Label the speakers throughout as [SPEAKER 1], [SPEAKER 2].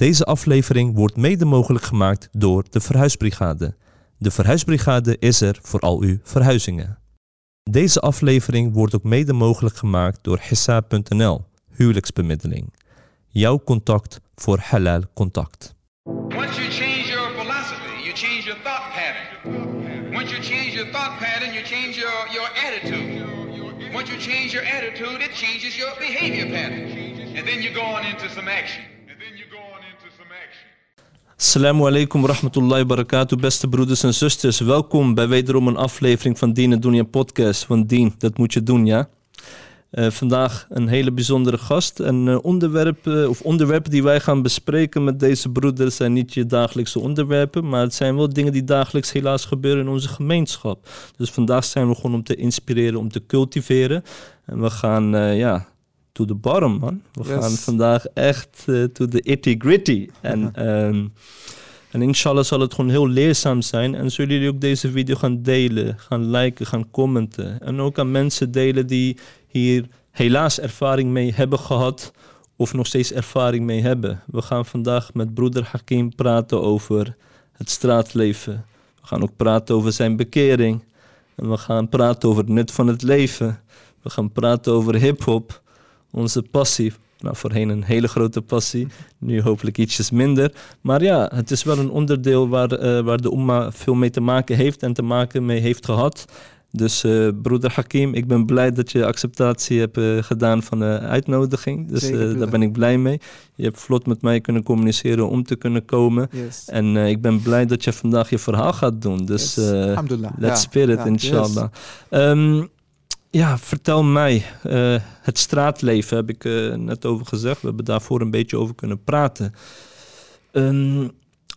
[SPEAKER 1] Deze aflevering wordt mede mogelijk gemaakt door de Verhuisbrigade. De Verhuisbrigade is er voor al uw verhuizingen. Deze aflevering wordt ook mede mogelijk gemaakt door Hissa.nl, huwelijksbemiddeling. Jouw contact voor halal contact.
[SPEAKER 2] Once you change your philosophy, you change your thought pattern. Once you change your thought pattern, you change your, your attitude. Once you change your attitude, it changes your behavior pattern. And then you go on into some action. And then you go on into some action.
[SPEAKER 1] Assalamu alaikum rahmatullahi barakatuh, beste broeders en zusters. Welkom bij wederom een aflevering van Dien en Dunya podcast. Want Dien, dat moet je doen, ja? Eh, vandaag een hele bijzondere gast. Een uh, onderwerp, uh, of onderwerpen die wij gaan bespreken met deze broeders zijn niet je dagelijkse onderwerpen, maar het zijn wel dingen die dagelijks helaas gebeuren in onze gemeenschap. Dus vandaag zijn we gewoon om te inspireren, om te cultiveren. En we gaan, ja, to the bottom, man. We
[SPEAKER 3] Yes.
[SPEAKER 1] gaan vandaag echt to the itty gritty. En, ehm, en inshallah zal het gewoon heel leerzaam zijn. En zullen jullie ook deze video gaan delen, gaan liken, gaan commenten. En ook aan mensen delen die hier helaas ervaring mee hebben gehad of nog steeds ervaring mee hebben. We gaan vandaag met broeder Hakim praten over het straatleven. We gaan ook praten over zijn bekering. En we gaan praten over het nut van het leven. We gaan praten over hip-hop, onze passie. Nou, voorheen een hele grote passie, nu hopelijk ietsjes minder. Maar ja, het is wel een onderdeel waar, eh, waar de Umma veel mee te maken heeft en te maken mee heeft gehad. Dus eh, broeder Hakim, ik ben blij dat je acceptatie hebt eh, gedaan van de uitnodiging. Dus
[SPEAKER 3] Zeker,
[SPEAKER 1] daar ben ik blij mee. Je hebt vlot met mij kunnen communiceren om te kunnen komen.
[SPEAKER 3] Yes.
[SPEAKER 1] En ik ben blij dat je vandaag je verhaal gaat doen. Dus
[SPEAKER 3] Yes.
[SPEAKER 1] let's
[SPEAKER 3] Ja,
[SPEAKER 1] spirit,
[SPEAKER 3] ja,
[SPEAKER 1] inshallah. Ehm, ja, vertel mij. eh, het straatleven heb ik eh, net over gezegd. We hebben daarvoor een beetje over kunnen praten. Ehm,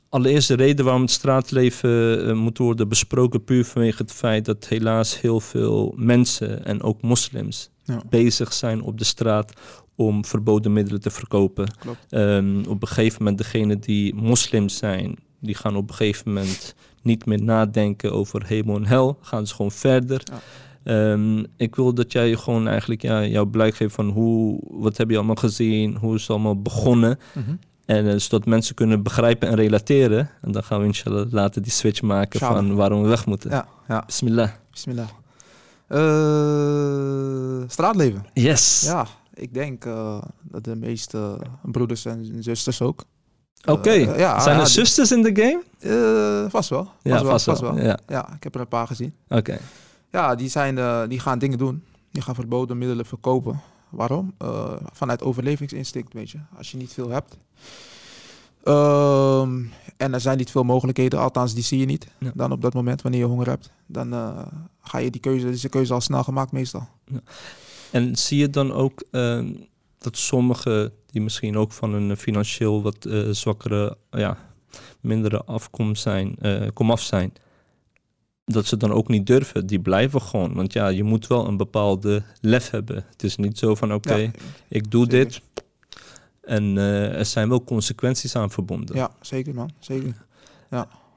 [SPEAKER 1] allereerst de reden waarom het straatleven eh, moet worden besproken... puur vanwege het feit dat helaas heel veel mensen... en ook moslims
[SPEAKER 3] Ja.
[SPEAKER 1] bezig zijn op de straat... om verboden middelen te verkopen. Ehm, op een gegeven moment degenen die moslims zijn... die gaan op een gegeven moment niet meer nadenken over hemel en hel. Gaan ze gewoon verder.
[SPEAKER 3] Ja.
[SPEAKER 1] Ehm, ik wil dat jij gewoon eigenlijk ja, jouw blijk geeft van hoe, wat heb je allemaal gezien, hoe is het allemaal begonnen.
[SPEAKER 3] Mhm.
[SPEAKER 1] En eh, zodat mensen kunnen begrijpen en relateren. En dan gaan we inshallah later die switch maken van waarom we weg moeten.
[SPEAKER 3] Ja, ja.
[SPEAKER 1] Bismillah.
[SPEAKER 3] Bismillah. Eh, straatleven.
[SPEAKER 1] Yes.
[SPEAKER 3] Ja, ik denk eh, dat de meeste broeders en zusters ook.
[SPEAKER 1] Oké.
[SPEAKER 3] Ja,
[SPEAKER 1] Zijn er zusters in de game?
[SPEAKER 3] Vast wel. Vast
[SPEAKER 1] Ja,
[SPEAKER 3] wel,
[SPEAKER 1] vast
[SPEAKER 3] vast
[SPEAKER 1] wel.
[SPEAKER 3] wel.
[SPEAKER 1] Ja.
[SPEAKER 3] Ja, ik heb er een paar gezien.
[SPEAKER 1] Oké.
[SPEAKER 3] Ja, die, zijn, eh, die gaan dingen doen. Die gaan verboden middelen verkopen. Waarom? Eh, vanuit overlevingsinstinct, weet je. Als je niet veel hebt. Ehm, en er zijn niet veel mogelijkheden, althans die zie je niet.
[SPEAKER 1] Ja.
[SPEAKER 3] Dan op dat moment, wanneer je honger hebt. Dan eh, ga je die keuze, is de keuze al snel gemaakt meestal.
[SPEAKER 1] En zie je dan ook ehm, dat sommigen die misschien ook van een financieel wat zwakkere, ja, mindere afkomst zijn, komaf zijn, dat ze dan ook niet durven, die blijven gewoon. Want ja, je moet wel een bepaalde lef hebben. Het is niet zo van oké,
[SPEAKER 3] Ja,
[SPEAKER 1] ik doe
[SPEAKER 3] zeker.
[SPEAKER 1] dit en eh, er zijn wel consequenties aan verbonden.
[SPEAKER 3] ja, zeker man, zeker.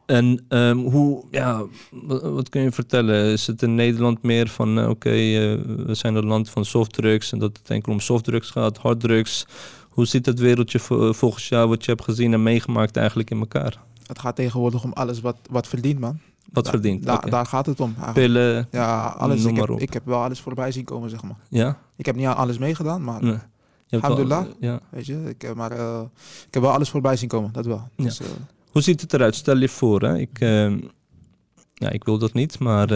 [SPEAKER 1] En ehm, hoe, ja, wat, wat kun je vertellen? Is het in Nederland meer van, eh, oké, eh, we zijn een land van softdrugs en dat het enkel om softdrugs gaat, harddrugs. Hoe ziet het wereldje vo- volgens jou, wat je hebt gezien en meegemaakt eigenlijk in elkaar?
[SPEAKER 3] Het gaat tegenwoordig om alles wat, wat verdient man.
[SPEAKER 1] Wat
[SPEAKER 3] Da-
[SPEAKER 1] verdient?
[SPEAKER 3] da-. Daar gaat het om eigenlijk.
[SPEAKER 1] Pillen,
[SPEAKER 3] Ja, alles.
[SPEAKER 1] Noem
[SPEAKER 3] Ik
[SPEAKER 1] maar
[SPEAKER 3] heb,
[SPEAKER 1] op.
[SPEAKER 3] ik heb wel alles voorbij zien komen, zeg maar.
[SPEAKER 1] ja?
[SPEAKER 3] Ik heb niet aan alles meegedaan, maar
[SPEAKER 1] Nee.
[SPEAKER 3] Alhamdulillah.
[SPEAKER 1] ja.
[SPEAKER 3] Weet je, ik, eh, maar eh, ik heb wel alles voorbij zien komen, dat wel.
[SPEAKER 1] Ja.
[SPEAKER 3] Dus, eh,
[SPEAKER 1] Hoe ziet het eruit? Stel je voor, hè? Ik, ehm, ja, ik wil dat niet, maar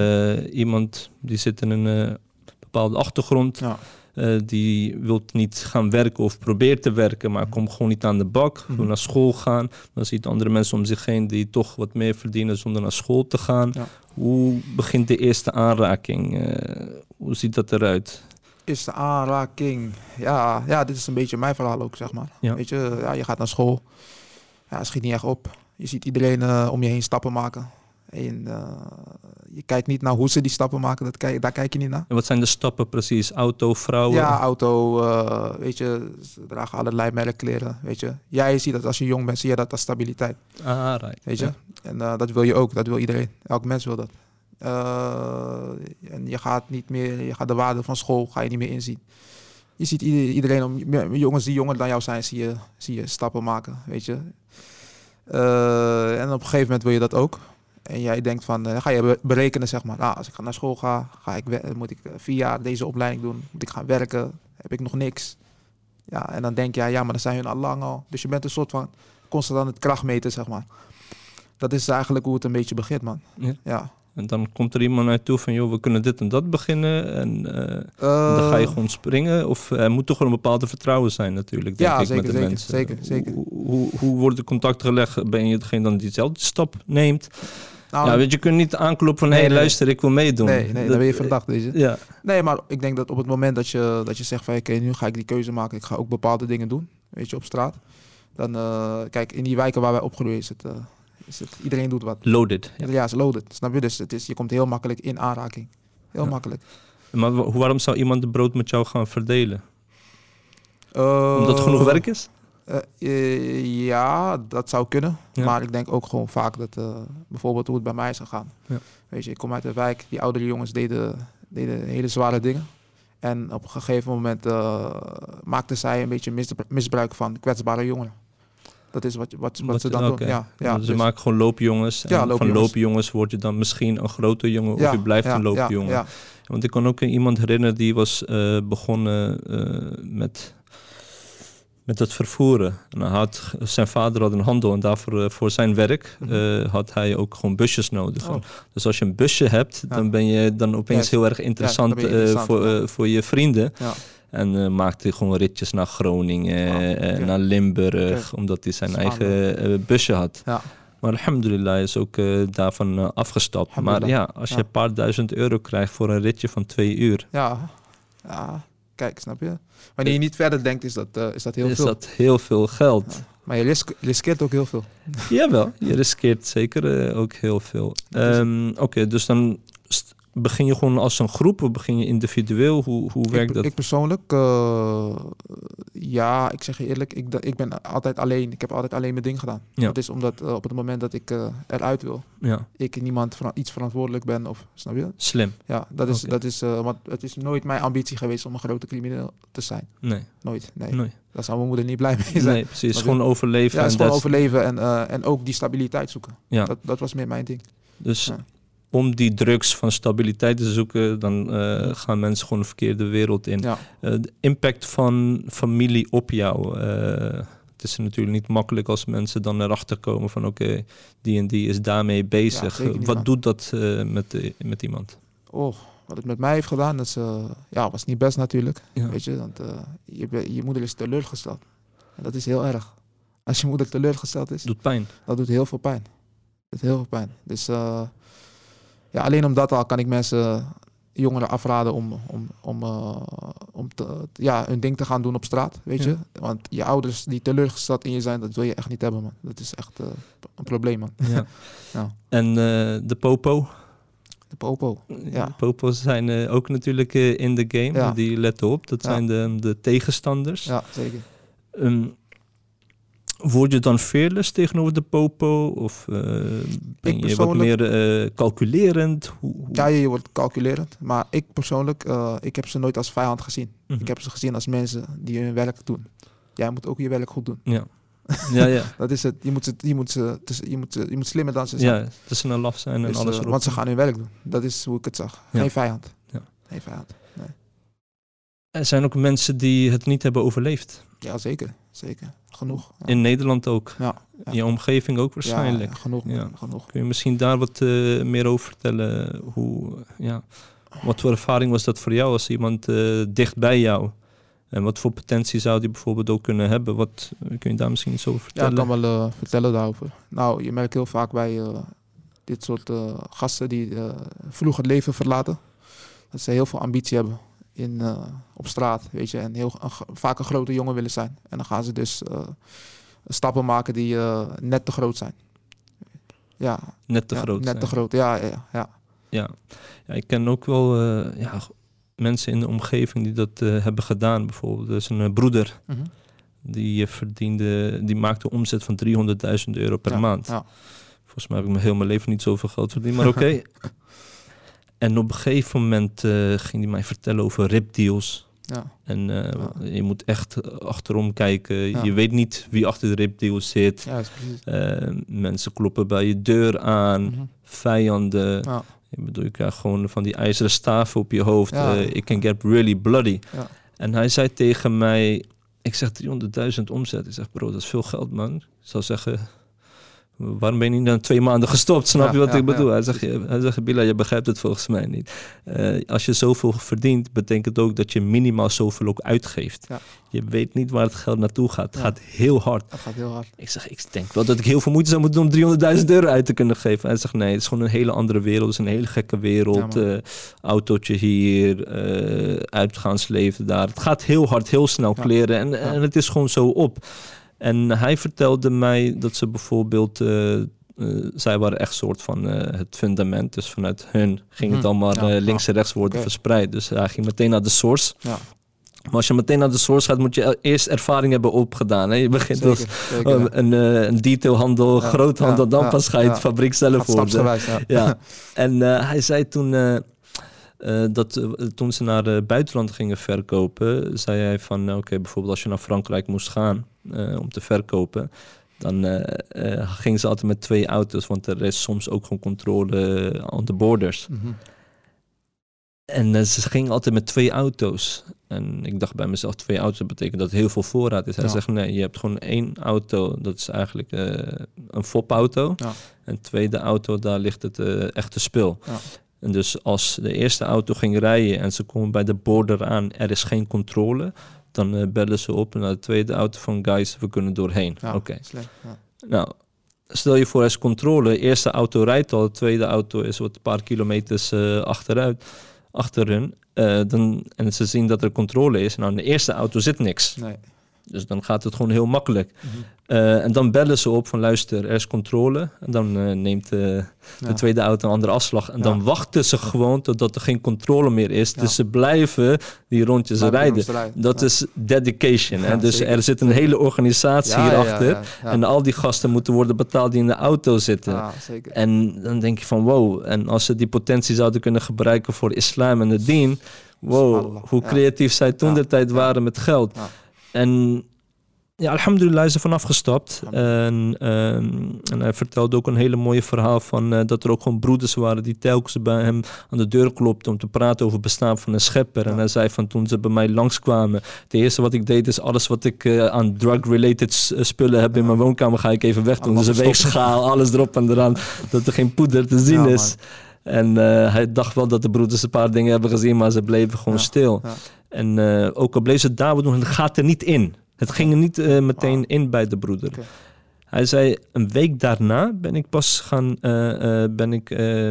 [SPEAKER 1] iemand die zit in een bepaalde achtergrond,
[SPEAKER 3] ja.
[SPEAKER 1] Eh, die wil niet gaan werken of probeert te werken, maar komt gewoon niet aan de bak, wil
[SPEAKER 3] Mhm.
[SPEAKER 1] naar school gaan. Dan ziet andere mensen om zich heen die toch wat meer verdienen zonder naar school te gaan.
[SPEAKER 3] Ja.
[SPEAKER 1] Hoe begint de eerste aanraking? Eh, hoe ziet dat eruit?
[SPEAKER 3] Is de aanraking. Ja, ja, dit is een beetje mijn verhaal ook, zeg maar.
[SPEAKER 1] Ja.
[SPEAKER 3] Weet je, ja, je gaat naar school. Ja, schiet niet echt op. Je ziet iedereen eh, om je heen stappen maken. En eh, je kijkt niet naar hoe ze die stappen maken, dat kijk, daar kijk je niet naar.
[SPEAKER 1] En wat zijn de stappen precies? Auto, vrouwen?
[SPEAKER 3] Ja, auto, eh, weet je, ze dragen allerlei merkkleren, weet je. Jij ziet dat als je jong bent, zie je dat als stabiliteit,
[SPEAKER 1] Ah, right.
[SPEAKER 3] weet je.
[SPEAKER 1] Ja.
[SPEAKER 3] En eh, dat wil je ook, dat wil iedereen. Elk mens wil dat. En je gaat niet meer, je gaat de waarde van school ga je niet meer inzien. je ziet ieder- iedereen, om, jongens die jonger dan jou zijn, zie je, zie je stappen maken, weet je. En op een gegeven moment wil je dat ook. En jij denkt van, eh, ga je be- berekenen, zeg maar. Nou, als ik naar school ga, ga ik we- moet ik eh, vier jaar deze opleiding doen. Moet ik gaan werken, heb ik nog niks. Ja, en dan denk je, ja, maar dan zijn hun al lang al. Dus je bent een soort van constant aan het kracht meten, zeg maar. Dat is eigenlijk hoe het een beetje begint, man.
[SPEAKER 1] Ja.
[SPEAKER 3] Ja.
[SPEAKER 1] En dan komt er iemand naartoe van, joh, we kunnen dit en dat beginnen. En eh, dan ga je
[SPEAKER 3] Eh,
[SPEAKER 1] gewoon springen. Of er moet toch wel een bepaalde vertrouwen zijn natuurlijk, denk
[SPEAKER 3] Ja,
[SPEAKER 1] ik,
[SPEAKER 3] zeker,
[SPEAKER 1] met de
[SPEAKER 3] zeker,
[SPEAKER 1] mensen.
[SPEAKER 3] zeker, zeker.
[SPEAKER 1] Hoe, hoe, hoe wordt de contact gelegd? Ben je degene dan die dezelfde stap neemt?
[SPEAKER 3] nou,
[SPEAKER 1] ja, weet je, je kunt niet aankloppen van, hé,
[SPEAKER 3] Nee,
[SPEAKER 1] hey,
[SPEAKER 3] nee,
[SPEAKER 1] luister, ik wil meedoen.
[SPEAKER 3] nee, nee,
[SPEAKER 1] Dat-
[SPEAKER 3] dan ben je verdacht, weet je.
[SPEAKER 1] Ja,
[SPEAKER 3] Nee, maar ik denk dat op het moment dat je, dat je zegt van oké, nu ga ik die keuze maken, ik ga ook bepaalde dingen doen, weet je, op straat. Dan, eh, kijk, in die wijken waar wij opgroeien is het, eh, is het iedereen doet wat.
[SPEAKER 1] loaded. Ja.
[SPEAKER 3] Ja, is loaded, snap je? Dus het is, je komt heel makkelijk in aanraking. Heel
[SPEAKER 1] Ja.
[SPEAKER 3] makkelijk.
[SPEAKER 1] Maar wa- waarom zou iemand de brood met jou gaan verdelen?
[SPEAKER 3] Eh,
[SPEAKER 1] Omdat er genoeg werk is?
[SPEAKER 3] eh, eh, ja, dat zou kunnen.
[SPEAKER 1] Ja.
[SPEAKER 3] Maar ik denk ook gewoon vaak dat bijvoorbeeld hoe het bij mij is gegaan.
[SPEAKER 1] Ja.
[SPEAKER 3] Weet je, ik kom uit de wijk, die oudere jongens deden, deden hele zware dingen. En op een gegeven moment maakten zij een beetje misbru- misbruik van kwetsbare jongeren. Dat is wat, wat, wat, ze dan
[SPEAKER 1] oké.
[SPEAKER 3] doen. Ja, ja,
[SPEAKER 1] ze
[SPEAKER 3] dus-
[SPEAKER 1] maken gewoon loopjongens. En
[SPEAKER 3] Ja,
[SPEAKER 1] van
[SPEAKER 3] loopjongens.
[SPEAKER 1] word je dan misschien een grote jongen of je blijft een loopjongen. Want ik kan ook iemand herinneren die was eh, begonnen eh, met, met het vervoeren. En hij had, zijn vader had een handel en daarvoor eh, voor zijn werk eh, had hij ook gewoon busjes nodig.
[SPEAKER 3] Mhm. Oh.
[SPEAKER 1] Dus als je een busje hebt, dan ben je dan opeens heel erg interessant,
[SPEAKER 3] interessant,
[SPEAKER 1] voor, voor je vrienden. En eh, maakte gewoon ritjes naar Groningen,
[SPEAKER 3] oké.
[SPEAKER 1] naar Limburg, omdat hij zijn eigen busje had.
[SPEAKER 3] Ja.
[SPEAKER 1] Maar alhamdulillah is ook daarvan afgestapt. Maar ja, als je
[SPEAKER 3] Ja.
[SPEAKER 1] een paar duizend euro krijgt voor een ritje van twee uur,
[SPEAKER 3] Ja. ja, kijk, snap je? Wanneer je niet verder denkt, is dat, is dat heel
[SPEAKER 1] is
[SPEAKER 3] veel.
[SPEAKER 1] dat heel veel geld.
[SPEAKER 3] Maar je risk- riskeert ook heel veel.
[SPEAKER 1] Jawel, je riskeert zeker ook heel veel.
[SPEAKER 3] Is.
[SPEAKER 1] Ehm, Oké, dus dan begin je gewoon als een groep of begin je individueel? Hoe, hoe werkt
[SPEAKER 3] ik,
[SPEAKER 1] dat?
[SPEAKER 3] Ik persoonlijk, eh, ja, ik zeg je eerlijk, ik, ik ben altijd alleen. Ik heb altijd alleen mijn ding gedaan.
[SPEAKER 1] Ja.
[SPEAKER 3] Dat is omdat eh, op het moment dat ik eh, eruit wil,
[SPEAKER 1] ja,
[SPEAKER 3] ik niemand van iets verantwoordelijk ben of snap je?
[SPEAKER 1] slim.
[SPEAKER 3] Ja, dat is, dat is, want het is nooit mijn ambitie geweest om een grote crimineel te zijn.
[SPEAKER 1] Nee,
[SPEAKER 3] Nooit. Nee,
[SPEAKER 1] nee.
[SPEAKER 3] daar zou mijn moeder niet blij mee zijn.
[SPEAKER 1] nee precies. Gewoon overleven.
[SPEAKER 3] Ja,
[SPEAKER 1] en
[SPEAKER 3] gewoon overleven en, en ook die stabiliteit zoeken.
[SPEAKER 1] Ja.
[SPEAKER 3] Dat, dat was meer mijn ding.
[SPEAKER 1] Dus
[SPEAKER 3] Ja.
[SPEAKER 1] Om die drugs van stabiliteit te zoeken, dan eh, gaan mensen gewoon een verkeerde wereld in.
[SPEAKER 3] Ja.
[SPEAKER 1] Eh, de impact van familie op jou. eh, het is natuurlijk niet makkelijk als mensen dan erachter komen van oké, die en die is daarmee bezig.
[SPEAKER 3] niet,
[SPEAKER 1] Wat
[SPEAKER 3] man.
[SPEAKER 1] doet dat met, met iemand?
[SPEAKER 3] Oh, wat het met mij heeft gedaan, dat ja, was niet best natuurlijk.
[SPEAKER 1] Ja.
[SPEAKER 3] Weet je, want je, je moeder is teleurgesteld. En dat is heel erg. Als je moeder teleurgesteld is,
[SPEAKER 1] Doet pijn.
[SPEAKER 3] dat doet heel veel pijn. Dat doet heel veel pijn. Dus ja, alleen om dat al kan ik mensen, jongeren afraden om, om, om, eh, om te, ja, hun ding te gaan doen op straat. Weet
[SPEAKER 1] Ja.
[SPEAKER 3] je? Want je ouders die teleurgesteld in je zijn, dat wil je echt niet hebben, man. Dat is echt eh, een probleem, man.
[SPEAKER 1] Ja.
[SPEAKER 3] Ja.
[SPEAKER 1] En eh, de popo.
[SPEAKER 3] De popo. Ja.
[SPEAKER 1] De popo's zijn ook natuurlijk in de game. Die letten op. Dat zijn de, de tegenstanders.
[SPEAKER 3] Ja, zeker.
[SPEAKER 1] Ehm, word je dan fearless tegenover de popo? Of eh, ben je wat meer eh, calculerend? Hoe, hoe-
[SPEAKER 3] Ja, je wordt calculerend. Maar ik persoonlijk, eh, ik heb ze nooit als vijand gezien.
[SPEAKER 1] Mhm.
[SPEAKER 3] Ik heb ze gezien als mensen die hun werk doen. Jij moet ook je werk goed doen.
[SPEAKER 1] Ja. ja, ja.
[SPEAKER 3] Dat is het. Je moet, ze, je moet, ze, je moet, je moet slimmer dan ze zijn.
[SPEAKER 1] ja, tussen een laf zijn en
[SPEAKER 3] Dus,
[SPEAKER 1] alles erop.
[SPEAKER 3] want ze gaan hun werk doen. Dat is hoe ik het zag.
[SPEAKER 1] Ja.
[SPEAKER 3] Geen vijand.
[SPEAKER 1] Ja.
[SPEAKER 3] Geen vijand.
[SPEAKER 1] Er zijn ook mensen die het niet hebben overleefd.
[SPEAKER 3] Ja, zeker. Zeker. Genoeg. Ja.
[SPEAKER 1] In Nederland ook.
[SPEAKER 3] Ja, ja.
[SPEAKER 1] In je omgeving ook waarschijnlijk.
[SPEAKER 3] genoeg. genoeg.
[SPEAKER 1] Kun je misschien daar wat eh, meer over vertellen? Hoe, ja, wat voor ervaring was dat voor jou als iemand eh, dicht bij jou? En wat voor potentie zou die bijvoorbeeld ook kunnen hebben? Wat, kun je daar misschien iets over
[SPEAKER 3] Ja, ik
[SPEAKER 1] vertellen?
[SPEAKER 3] kan wel eh, vertellen daarover. Nou, je merkt heel vaak bij eh, dit soort eh, gasten die eh, vroeg het leven verlaten. Dat ze heel veel ambitie hebben in, eh, op straat, weet je. En heel, een vaak een grote jongen willen zijn. En dan gaan ze dus eh, stappen maken die eh, net te groot zijn. Ja,
[SPEAKER 1] Net te
[SPEAKER 3] ja,
[SPEAKER 1] groot
[SPEAKER 3] Net
[SPEAKER 1] zijn.
[SPEAKER 3] te groot, ja, ja, ja.
[SPEAKER 1] Ja. ja, ik ken ook wel ja, mensen in de omgeving die dat hebben gedaan. Bijvoorbeeld, er is een broeder
[SPEAKER 3] Mhm.
[SPEAKER 1] die verdiende, die maakte omzet van 300.000 euro per maand.
[SPEAKER 3] Ja.
[SPEAKER 1] Volgens mij heb ik me heel mijn leven niet zoveel geld verdiend, maar oké. en op een gegeven moment eh, ging hij mij vertellen over ripdeals.
[SPEAKER 3] Ja.
[SPEAKER 1] En eh,
[SPEAKER 3] Ja.
[SPEAKER 1] je moet echt achterom kijken.
[SPEAKER 3] Ja.
[SPEAKER 1] Je weet niet wie achter de ripdeal zit. Eh, mensen kloppen bij je deur aan.
[SPEAKER 3] Mhm.
[SPEAKER 1] vijanden.
[SPEAKER 3] Ja.
[SPEAKER 1] Ik bedoel, je krijgt gewoon van die ijzeren staven op je hoofd. It can get really bloody.
[SPEAKER 3] Ja.
[SPEAKER 1] En hij zei tegen mij, ik zeg 300.000 omzet. Ik zeg, bro, dat is veel geld, man. Ik zou zeggen, waarom ben je niet na twee maanden gestopt? Snap
[SPEAKER 3] Ja,
[SPEAKER 1] je wat
[SPEAKER 3] ja,
[SPEAKER 1] ik bedoel?
[SPEAKER 3] ja,
[SPEAKER 1] hij zegt, hij zegt, Bila, je begrijpt het volgens mij niet. Eh, als je zoveel verdient, betekent ook dat je minimaal zoveel ook uitgeeft. Je weet niet waar het geld naartoe gaat. Het gaat heel hard.
[SPEAKER 3] Dat gaat heel hard.
[SPEAKER 1] Ik zeg, ik denk wel dat ik heel veel moeite zou moeten doen om 300.000 euro uit te kunnen geven. Hij zegt, nee, het is gewoon een hele andere wereld. Het is een hele gekke wereld. Eh, autootje hier, eh, uitgaansleven daar. Het gaat heel hard, heel snel kleren. En, en het is gewoon zo op. En hij vertelde mij dat ze bijvoorbeeld... eh, eh, zij waren echt soort van eh, het fundament. Dus vanuit hun ging het
[SPEAKER 3] Mhm.
[SPEAKER 1] allemaal
[SPEAKER 3] Ja,
[SPEAKER 1] links en rechts worden verspreid. Dus hij ging meteen naar de source.
[SPEAKER 3] Ja.
[SPEAKER 1] Maar als je meteen naar de source gaat, moet je eerst ervaring hebben opgedaan. Hè? Je begint als
[SPEAKER 3] Zeker, ja.
[SPEAKER 1] een, een detailhandel,
[SPEAKER 3] Ja,
[SPEAKER 1] groothandel, dan pas ga je het fabriek zelf worden.
[SPEAKER 3] ja.
[SPEAKER 1] Ja, en hij zei toen eh, dat eh, toen ze naar het buitenland gingen verkopen, zei hij van, oké, bijvoorbeeld als je naar Frankrijk moest gaan eh, om te verkopen, dan gingen ze altijd met twee auto's, want er is soms ook gewoon controle aan de borders.
[SPEAKER 3] Mhm.
[SPEAKER 1] En ze gingen altijd met twee auto's. En ik dacht bij mezelf, twee auto's betekent dat heel veel voorraad is. Hij
[SPEAKER 3] Ja.
[SPEAKER 1] zegt, nee, je hebt gewoon één auto, dat is eigenlijk een fopauto.
[SPEAKER 3] Ja.
[SPEAKER 1] En tweede auto, daar ligt het echte spul.
[SPEAKER 3] Ja.
[SPEAKER 1] En dus als de eerste auto ging rijden en ze komen bij de border aan, er is geen controle, dan eh, bellen ze op naar de tweede auto van guys, we kunnen doorheen.
[SPEAKER 3] Ja,
[SPEAKER 1] Oké.
[SPEAKER 3] ja.
[SPEAKER 1] Nou, stel je voor, is controle. Eerste auto rijdt al, de tweede auto is wat een paar kilometers eh, achteruit, achter hun. Eh, dan, en ze zien dat er controle is. Nou, in de eerste auto zit niks.
[SPEAKER 3] Nee.
[SPEAKER 1] Dus dan gaat het gewoon heel makkelijk.
[SPEAKER 3] Mhm.
[SPEAKER 1] Eh, en dan bellen ze op van luister, er is controle. En dan eh, neemt eh, de tweede auto een andere afslag. En
[SPEAKER 3] Ja.
[SPEAKER 1] dan wachten ze gewoon totdat er geen controle meer is.
[SPEAKER 3] Ja.
[SPEAKER 1] Dus ze blijven die rondjes
[SPEAKER 3] Blijven
[SPEAKER 1] rijden. Dat is dedication. hè? Dus
[SPEAKER 3] zeker.
[SPEAKER 1] er zit een hele organisatie hierachter. En al die gasten moeten worden betaald die in de auto zitten.
[SPEAKER 3] Zeker.
[SPEAKER 1] En dan denk je van wow. En als ze die potentie zouden kunnen gebruiken voor islam en de dien. Wow, hoe
[SPEAKER 3] ja.
[SPEAKER 1] creatief zij toen de tijd
[SPEAKER 3] ja.
[SPEAKER 1] waren met geld.
[SPEAKER 3] Ja.
[SPEAKER 1] En ja, alhamdulillah is er vanaf gestapt. En, ehm, en hij vertelde ook een hele mooie verhaal van eh, dat er ook gewoon broeders waren die telkens bij hem aan de deur klopten om te praten over het bestaan van een schepper. En hij zei van toen ze bij mij langskwamen, het eerste wat ik deed is alles wat ik eh, aan drug-related eh, spullen heb in mijn woonkamer ga ik even wegdoen.
[SPEAKER 3] Allemaal
[SPEAKER 1] Dus een weegschaal, alles erop en eraan, dat er geen poeder te zien
[SPEAKER 3] Ja, man.
[SPEAKER 1] is. En hij dacht wel dat de broeders een paar dingen hebben gezien, maar ze bleven gewoon
[SPEAKER 3] Ja,
[SPEAKER 1] stil. En eh, ook al bleef ze daar doen, het gaat er niet in. Het ging er niet eh, meteen in bij de broeder. Hij zei, een week daarna ben ik pas gaan, eh, ben ik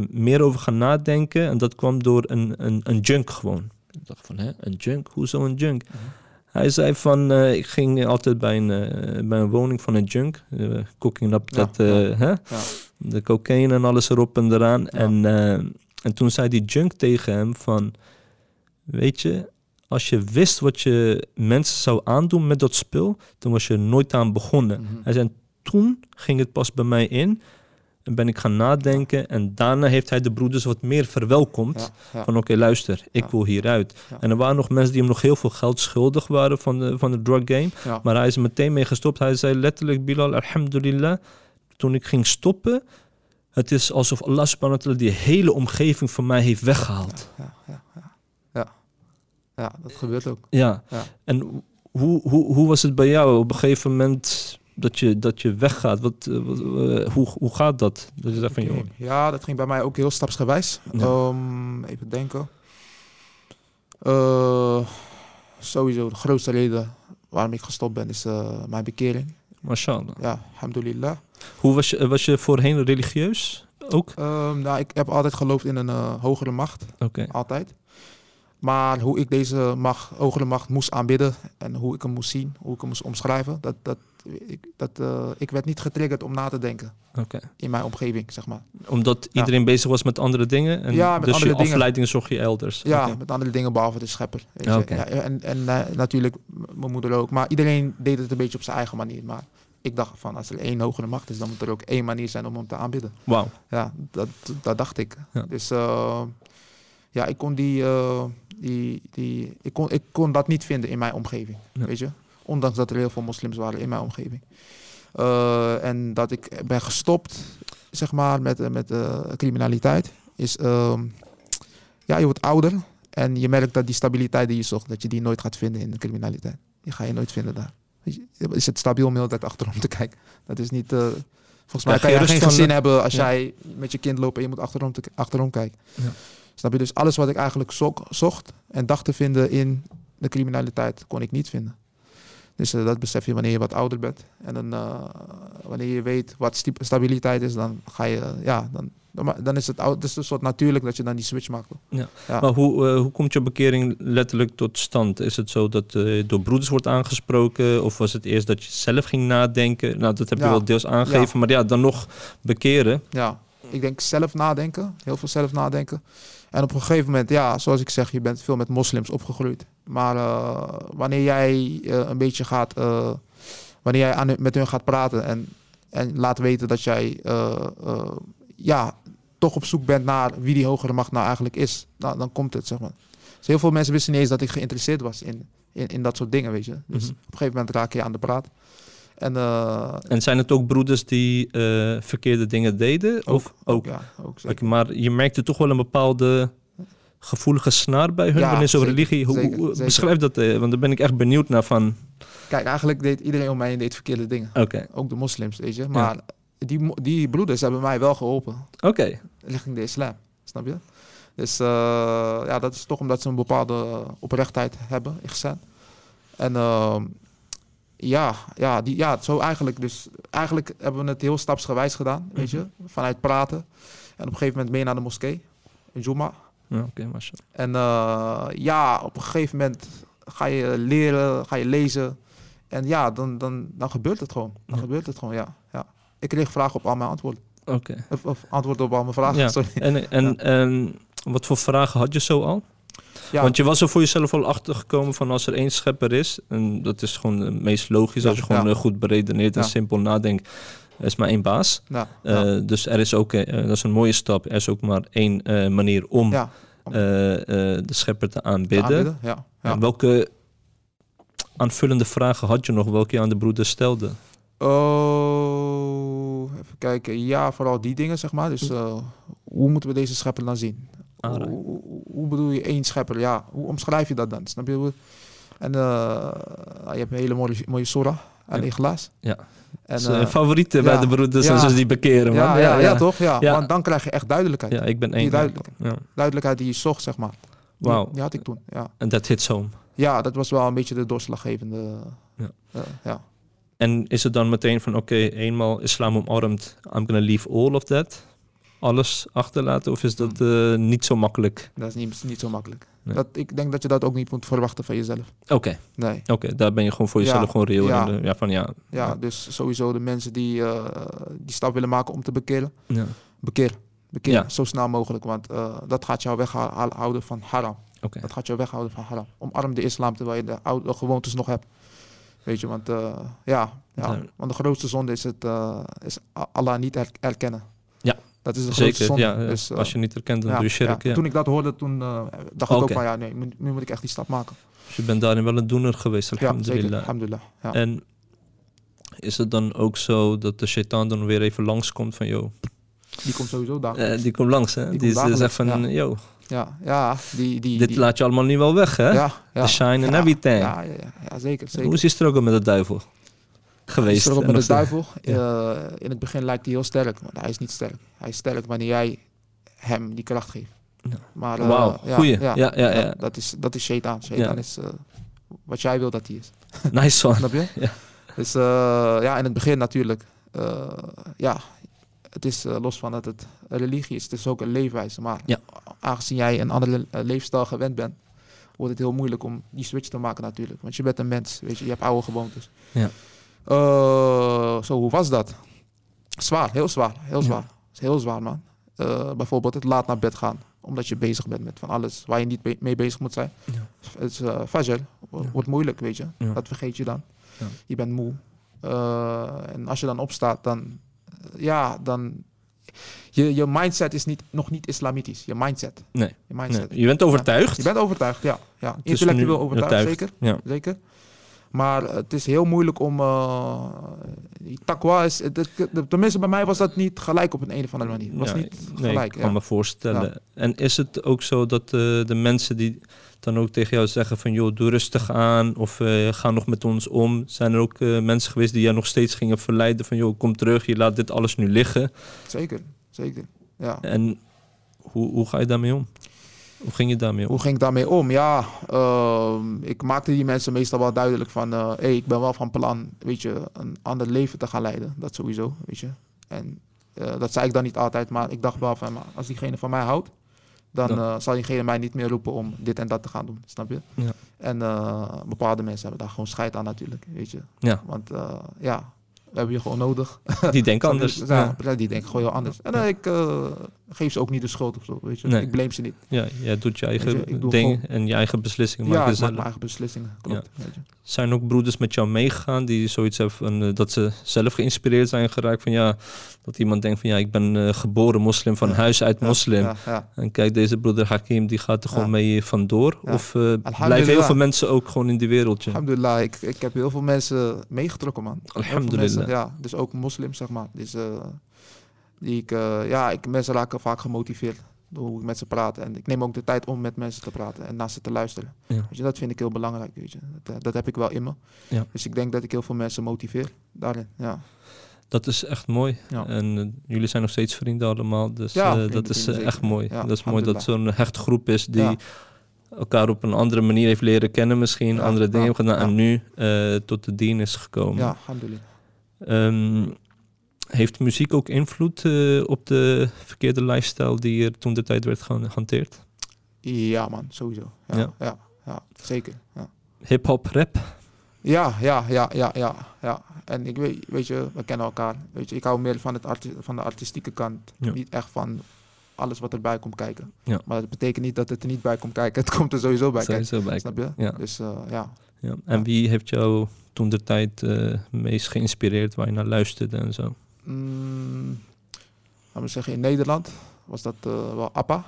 [SPEAKER 1] meer over gaan nadenken. En dat kwam door een, een, een junk gewoon. Ik dacht van, hè, een junk? Hoezo een junk?
[SPEAKER 3] Mhm.
[SPEAKER 1] Hij zei van, ik ging altijd bij een, bij een woning van een junk. eh, cooking up dat,
[SPEAKER 3] ja.
[SPEAKER 1] hè?
[SPEAKER 3] Ja.
[SPEAKER 1] de cocaïne en alles erop en eraan. En, en toen zei die junk tegen hem van, weet je, als je wist wat je mensen zou aandoen met dat spul, dan was je er nooit aan begonnen.
[SPEAKER 3] Mhm.
[SPEAKER 1] Hij zei, toen ging het pas bij mij in en ben ik gaan nadenken en daarna heeft hij de broeders wat meer verwelkomd.
[SPEAKER 3] Ja, ja.
[SPEAKER 1] Van oké, luister, ik
[SPEAKER 3] Ja.
[SPEAKER 1] wil hieruit. En er waren nog mensen die hem nog heel veel geld schuldig waren van de, van de drug game. Maar hij is er meteen mee gestopt. Hij zei letterlijk, Bilal, alhamdulillah, toen ik ging stoppen, het is alsof Allah subhanahu wa ta'ala die hele omgeving van mij heeft weggehaald.
[SPEAKER 3] Ja, dat gebeurt ook.
[SPEAKER 1] Ja.
[SPEAKER 3] Ja.
[SPEAKER 1] En hoe, hoe, hoe was het bij jou op een gegeven moment dat je, dat je weggaat? Wat, eh, wat, eh, hoe, hoe gaat dat? Dat je van,
[SPEAKER 3] Ja, dat ging bij mij ook heel stapsgewijs.
[SPEAKER 1] Ja.
[SPEAKER 3] Ehm, even denken. Eh, sowieso de grootste reden waarom ik gestopt ben is mijn bekering.
[SPEAKER 1] mashallah.
[SPEAKER 3] Ja, alhamdulillah.
[SPEAKER 1] Hoe was je, was je voorheen religieus ook?
[SPEAKER 3] Ehm, nou, ik heb altijd geloofd in een hogere macht.
[SPEAKER 1] Oké.
[SPEAKER 3] Altijd. Maar hoe ik deze macht, hogere macht moest aanbidden en hoe ik hem moest zien, hoe ik hem moest omschrijven, dat, dat, ik, dat, eh, ik werd niet getriggerd om na te denken in mijn omgeving, zeg maar.
[SPEAKER 1] Omdat
[SPEAKER 3] Ja.
[SPEAKER 1] iedereen bezig was met andere dingen? En
[SPEAKER 3] Ja, met
[SPEAKER 1] dus
[SPEAKER 3] andere
[SPEAKER 1] je
[SPEAKER 3] dingen.
[SPEAKER 1] afleiding zocht je elders?
[SPEAKER 3] Ja, met andere dingen behalve de schepper. Weet.
[SPEAKER 1] Ja,
[SPEAKER 3] en en eh, natuurlijk mijn moeder ook. Maar iedereen deed het een beetje op zijn eigen manier. Maar ik dacht van, als er één hogere macht is, dan moet er ook één manier zijn om hem te aanbidden.
[SPEAKER 1] Wauw.
[SPEAKER 3] Ja, dat, dat dacht ik. Dus eh, ja, ik kon die, die, die ik, kon, ik kon dat niet vinden in mijn omgeving,
[SPEAKER 1] Ja.
[SPEAKER 3] weet je. Ondanks dat er heel veel moslims waren in mijn omgeving. Eh, en dat ik ben gestopt, zeg maar, met, eh, met eh, criminaliteit, is, ehm, ja, je wordt ouder en je merkt dat die stabiliteit die je zocht, dat je die nooit gaat vinden in de criminaliteit. Die ga je nooit vinden daar. Is het stabiel om de hele tijd achterom te kijken? Dat is niet... volgens mij
[SPEAKER 1] Ja,
[SPEAKER 3] kan je
[SPEAKER 1] geen
[SPEAKER 3] gezin
[SPEAKER 1] de-
[SPEAKER 3] hebben als
[SPEAKER 1] Ja.
[SPEAKER 3] jij met je kind loopt en je moet achterom, te, achterom kijken.
[SPEAKER 1] Ja.
[SPEAKER 3] Snap je? Dus alles wat ik eigenlijk zocht en dacht te vinden in de criminaliteit, kon ik niet vinden. Dus eh, dat besef je wanneer je wat ouder bent. En dan, eh, wanneer je weet wat stabiliteit is, dan ga je, eh, ja, dan, dan, is het, oud- het is een soort natuurlijk dat je dan die switch maakt.
[SPEAKER 1] Ja.
[SPEAKER 3] Ja.
[SPEAKER 1] Maar hoe, hoe komt je bekering letterlijk tot stand? Is het zo dat door broeders wordt aangesproken? Of was het eerst dat je zelf ging nadenken? Nou, dat heb je
[SPEAKER 3] Ja.
[SPEAKER 1] wel deels aangegeven. Maar ja, dan nog bekeren.
[SPEAKER 3] Ja, ik denk zelf nadenken, heel veel zelf nadenken. En op een gegeven moment, ja, zoals ik zeg, je bent veel met moslims opgegroeid. Maar eh, wanneer jij eh, een beetje gaat, eh, wanneer jij aan, met hun gaat praten en, en laat weten dat jij, ja, toch op zoek bent naar wie die hogere macht nou eigenlijk is, nou, dan komt het, zeg maar. Dus heel veel mensen wisten niet eens dat ik geïnteresseerd was in, in, in dat soort dingen, weet je. Dus
[SPEAKER 1] Mhm.
[SPEAKER 3] op een gegeven moment raak je aan de praat. En, eh,
[SPEAKER 1] En zijn het ook broeders die eh, verkeerde dingen deden? Of ook?
[SPEAKER 3] ja, ook zeker.
[SPEAKER 1] Maar je merkte toch wel een bepaalde gevoelige snaar bij hun
[SPEAKER 3] Ja,
[SPEAKER 1] wanneer zo'n religie... Hoe,
[SPEAKER 3] zeker,
[SPEAKER 1] hoe-
[SPEAKER 3] zeker.
[SPEAKER 1] beschrijf dat, eh, want daar ben ik echt benieuwd naar van...
[SPEAKER 3] Kijk, eigenlijk deed iedereen om mij deed verkeerde dingen.
[SPEAKER 1] Oké,
[SPEAKER 3] Ook de moslims, weet je. Maar die, die broeders hebben mij wel geholpen
[SPEAKER 1] oké.
[SPEAKER 3] richting de islam. Snap je? Dus eh, ja, dat is toch omdat ze een bepaalde oprechtheid hebben ingezet. En ehm, ja, ja, die, ja, zo eigenlijk. Dus eigenlijk hebben we het heel stapsgewijs gedaan, weet je. Vanuit praten. En op een gegeven moment mee naar de moskee. In Juma.
[SPEAKER 1] Ja, oké.
[SPEAKER 3] En eh, ja, op een gegeven moment ga je leren, ga je lezen. En ja, dan, dan, dan gebeurt het gewoon. Dan
[SPEAKER 1] Ja.
[SPEAKER 3] gebeurt het gewoon, ja. ja. Ik kreeg vragen op al mijn antwoorden.
[SPEAKER 1] Oké.
[SPEAKER 3] Of, of antwoorden op al mijn vragen,
[SPEAKER 1] Ja.
[SPEAKER 3] sorry.
[SPEAKER 1] En, en, en wat voor vragen had je zo al?
[SPEAKER 3] Ja,
[SPEAKER 1] Want je was er voor jezelf al achtergekomen van als er één schepper is, en dat is gewoon het meest logisch als je gewoon
[SPEAKER 3] ja.
[SPEAKER 1] eh, goed beredeneert en simpel nadenkt. Er is maar één baas. Eh, Dus er is ook, eh, dat is een mooie stap. Er is ook maar één manier om de schepper te
[SPEAKER 3] te
[SPEAKER 1] aanbidden.
[SPEAKER 3] ja.
[SPEAKER 1] En welke aanvullende vragen had je nog, welke je aan de broeder stelde?
[SPEAKER 3] Oh, even kijken. Ja, vooral die dingen, zeg maar. Dus eh, hoe moeten we deze schepper dan zien? Hoe,
[SPEAKER 1] Alright.
[SPEAKER 3] hoe, hoe bedoel je één schepper? Ja, hoe omschrijf je dat dan? Snap je? En eh, je hebt een hele mooie, mooie surah aan
[SPEAKER 1] Ja.
[SPEAKER 3] Ikhlas.
[SPEAKER 1] Ja.
[SPEAKER 3] En,
[SPEAKER 1] En,
[SPEAKER 3] eh,
[SPEAKER 1] favorieten bij de broeders
[SPEAKER 3] ja.
[SPEAKER 1] ze die bekeren.
[SPEAKER 3] ja,
[SPEAKER 1] man.
[SPEAKER 3] ja, ja, toch? Ja. Want dan krijg je echt duidelijkheid.
[SPEAKER 1] Ja, ik ben
[SPEAKER 3] Die
[SPEAKER 1] één.
[SPEAKER 3] duidelijkheid.
[SPEAKER 1] Ja.
[SPEAKER 3] Duidelijkheid die je zocht, zeg maar.
[SPEAKER 1] Wauw.
[SPEAKER 3] die had ik toen, ja.
[SPEAKER 1] En dat hits home.
[SPEAKER 3] Ja, dat was wel een beetje de doorslaggevende...
[SPEAKER 1] Ja.
[SPEAKER 3] ja.
[SPEAKER 1] En is het dan meteen van, oké, eenmaal islam omarmd, I'm gonna leave all of that? Alles achterlaten? Of is dat eh, niet zo makkelijk?
[SPEAKER 3] Dat is niet, niet zo makkelijk.
[SPEAKER 1] Nee.
[SPEAKER 3] Dat, ik denk dat je dat ook niet moet verwachten van jezelf.
[SPEAKER 1] Oké,
[SPEAKER 3] Nee.
[SPEAKER 1] oké, daar ben je gewoon voor jezelf
[SPEAKER 3] Ja,
[SPEAKER 1] gewoon reëel.
[SPEAKER 3] ja.
[SPEAKER 1] in de- ja, van ja,
[SPEAKER 3] Ja, dus sowieso de mensen die eh, die stap willen maken om te bekeren.
[SPEAKER 1] ja.
[SPEAKER 3] Bekeer. Bekeer,
[SPEAKER 1] Ja.
[SPEAKER 3] zo snel mogelijk. Want eh, dat gaat jou weghouden van haram. Dat gaat jou weghouden van haram. Omarm de islam terwijl je de oude gewoontes nog hebt. Weet je, want ja, ja, want de grootste zonde is, het, eh, is Allah niet er- erkennen.
[SPEAKER 1] Ja.
[SPEAKER 3] Dat is de grootste
[SPEAKER 1] Zeker,
[SPEAKER 3] zonde.
[SPEAKER 1] ja. ja.
[SPEAKER 3] Dus, eh,
[SPEAKER 1] Als je niet herkent, dan
[SPEAKER 3] ja,
[SPEAKER 1] doe je shirk.
[SPEAKER 3] ja.
[SPEAKER 1] Ja.
[SPEAKER 3] Toen ik dat hoorde, toen eh, dacht ik ook van ja, nee, nu, nu moet ik echt die stap maken.
[SPEAKER 1] Dus je bent daarin wel een doener geweest,
[SPEAKER 3] Ja, zeker.
[SPEAKER 1] alhamdulillah.
[SPEAKER 3] Alhamdulillah. Ja.
[SPEAKER 1] En is het dan ook zo dat de shaitaan dan weer even langskomt van, yo,
[SPEAKER 3] Die komt sowieso daar.
[SPEAKER 1] eh, die komt langs, hè?
[SPEAKER 3] Die
[SPEAKER 1] Die, zegt van, yo,
[SPEAKER 3] ja, ja, die, die,
[SPEAKER 1] dit
[SPEAKER 3] die,
[SPEAKER 1] laat je allemaal niet wel weg, hè?
[SPEAKER 3] ja, ja,
[SPEAKER 1] De shine
[SPEAKER 3] ja,
[SPEAKER 1] everything.
[SPEAKER 3] Ja, ja, ja, ja, zeker. zeker.
[SPEAKER 1] Hoe is die struggle met de duivel geweest?
[SPEAKER 3] Met de duivel. Eh, in het begin lijkt hij heel sterk, maar hij is niet sterk. Hij is sterk wanneer jij hem die kracht geeft.
[SPEAKER 1] Ja.
[SPEAKER 3] Maar, eh,
[SPEAKER 1] Wauw, goeie. Ja, ja, ja.
[SPEAKER 3] Dat is, dat is shaitaan. Shaitaan
[SPEAKER 1] Ja.
[SPEAKER 3] is eh, wat jij wil dat hij is.
[SPEAKER 1] Nice one.
[SPEAKER 3] Snap je?
[SPEAKER 1] Ja.
[SPEAKER 3] Dus eh, ja, in het begin natuurlijk. eh, ja, het is los van dat het een religie is. Het is ook een leefwijze. Maar
[SPEAKER 1] Ja.
[SPEAKER 3] aangezien jij een andere leefstijl gewend bent, wordt het heel moeilijk om die switch te maken natuurlijk. Want je bent een mens, weet je, je hebt oude gewoontes.
[SPEAKER 1] Ja.
[SPEAKER 3] Eh, zo, hoe was dat? Zwaar, heel zwaar, heel
[SPEAKER 1] Ja.
[SPEAKER 3] zwaar. is heel zwaar, man. Eh, bijvoorbeeld het laat naar bed gaan, omdat je bezig bent met van alles waar je niet mee bezig moet zijn.
[SPEAKER 1] Ja.
[SPEAKER 3] Het is uh, fajr, wo-
[SPEAKER 1] Ja.
[SPEAKER 3] wordt moeilijk, weet je.
[SPEAKER 1] Ja.
[SPEAKER 3] Dat vergeet je dan.
[SPEAKER 1] Ja.
[SPEAKER 3] Je bent moe. Eh, en als je dan opstaat, dan, eh, ja, dan je, je mindset is niet, nog niet islamitisch. Je mindset.
[SPEAKER 1] Nee.
[SPEAKER 3] Je
[SPEAKER 1] Nee,
[SPEAKER 3] mindset.
[SPEAKER 1] je bent overtuigd.
[SPEAKER 3] Je bent overtuigd, ja. ja. Intellectueel overtuigd,
[SPEAKER 1] overtuigd.
[SPEAKER 3] zeker.
[SPEAKER 1] Ja.
[SPEAKER 3] zeker. Maar het is heel moeilijk om... eh, die takwa is... tenminste, bij mij was dat niet gelijk op een, een of andere manier. Het was
[SPEAKER 1] Ja,
[SPEAKER 3] niet
[SPEAKER 1] nee,
[SPEAKER 3] gelijk.
[SPEAKER 1] ik kan
[SPEAKER 3] ja.
[SPEAKER 1] me voorstellen. En is het ook zo dat eh, de mensen die dan ook tegen jou zeggen van... joh, doe rustig aan of eh, ga nog met ons om. Zijn er ook eh, mensen geweest die jou nog steeds gingen verleiden van... joh, kom terug, je laat dit alles nu liggen.
[SPEAKER 3] Zeker, zeker. Ja.
[SPEAKER 1] En hoe, hoe ga je daarmee om? Hoe ging je daarmee om?
[SPEAKER 3] Hoe ging ik daarmee om? Ja, ehm, ik maakte die mensen meestal wel duidelijk van... eh hey, ik ben wel van plan, weet je, een ander leven te gaan leiden. Dat sowieso, weet je. En eh, dat zei ik dan niet altijd, maar ik dacht wel van... als diegene van mij houdt, dan eh, zal diegene mij niet meer roepen om dit en dat te gaan doen. Snap je?
[SPEAKER 1] Ja.
[SPEAKER 3] En bepaalde mensen hebben daar gewoon scheid aan natuurlijk, weet je.
[SPEAKER 1] Ja,
[SPEAKER 3] Want ja, we hebben je gewoon nodig.
[SPEAKER 1] die denken anders.
[SPEAKER 3] Ja, die denken gewoon heel anders. En ik geef ze ook niet de schuld of zo, weet je.
[SPEAKER 1] Nee.
[SPEAKER 3] Ik blame ze niet.
[SPEAKER 1] ja, jij doet je eigen
[SPEAKER 3] je, doe
[SPEAKER 1] ding en je eigen beslissingen
[SPEAKER 3] ja,
[SPEAKER 1] maken
[SPEAKER 3] ik maak mijn eigen beslissingen. Klopt. Weet je.
[SPEAKER 1] Zijn ook broeders met jou meegegaan die zoiets hebben van, eh, dat ze zelf geïnspireerd zijn geraakt van ja, dat iemand denkt van ja, ik ben eh, geboren moslim van
[SPEAKER 3] Ja.
[SPEAKER 1] huis uit moslim.
[SPEAKER 3] Ja.
[SPEAKER 1] En kijk, deze broeder Hakim die gaat er gewoon mee vandoor. Of eh, blijven heel veel mensen ook gewoon in die wereldje?
[SPEAKER 3] Alhamdulillah, ik, ik heb heel veel mensen meegetrokken, man.
[SPEAKER 1] Alhamdulillah.
[SPEAKER 3] mensen, Ja, dus ook moslims, zeg maar. Dus, die ik, eh, ja, ik, mensen raken vaak gemotiveerd door hoe ik met ze praat. En ik neem ook de tijd om met mensen te praten en naar ze te luisteren.
[SPEAKER 1] Ja.
[SPEAKER 3] Weet je, dat vind ik heel belangrijk, weet je. Dat, eh, dat heb ik wel in me.
[SPEAKER 1] Ja.
[SPEAKER 3] Dus ik denk dat ik heel veel mensen motiveer daarin, ja.
[SPEAKER 1] Dat is echt mooi.
[SPEAKER 3] Ja.
[SPEAKER 1] En eh, jullie zijn nog steeds vrienden allemaal. Dus
[SPEAKER 3] Ja, vrienden,
[SPEAKER 1] dat is echt mooi. Dat is mooi dat zo'n hecht groep is die elkaar op een andere manier heeft leren kennen misschien. Andere dingen heeft gedaan. En nu tot de dien is gekomen.
[SPEAKER 3] Ja, alhamdulillah.
[SPEAKER 1] Ehm, heeft muziek ook invloed eh, op de verkeerde lifestyle die er toen de tijd werd gehanteerd?
[SPEAKER 3] Ja, man, sowieso. Ja,
[SPEAKER 1] Ja.
[SPEAKER 3] ja. ja, zeker. Ja.
[SPEAKER 1] Hip-hop, rap?
[SPEAKER 3] Ja, ja, ja, ja, ja, ja. En ik weet, weet je, we kennen elkaar. Weet je, ik hou meer van, het arti- van de artistieke kant. Niet echt van alles wat erbij komt kijken.
[SPEAKER 1] Ja.
[SPEAKER 3] Maar dat betekent niet dat het er niet bij komt kijken. Het komt er sowieso bij kijken.
[SPEAKER 1] Sowieso bij.
[SPEAKER 3] Snap je?
[SPEAKER 1] Ja.
[SPEAKER 3] Dus eh, ja.
[SPEAKER 1] Ja. En wie heeft jou toen de tijd eh, meest geïnspireerd waar je naar luisterde en zo?
[SPEAKER 3] Mm, laten we zeggen, in Nederland was dat eh, wel Appa.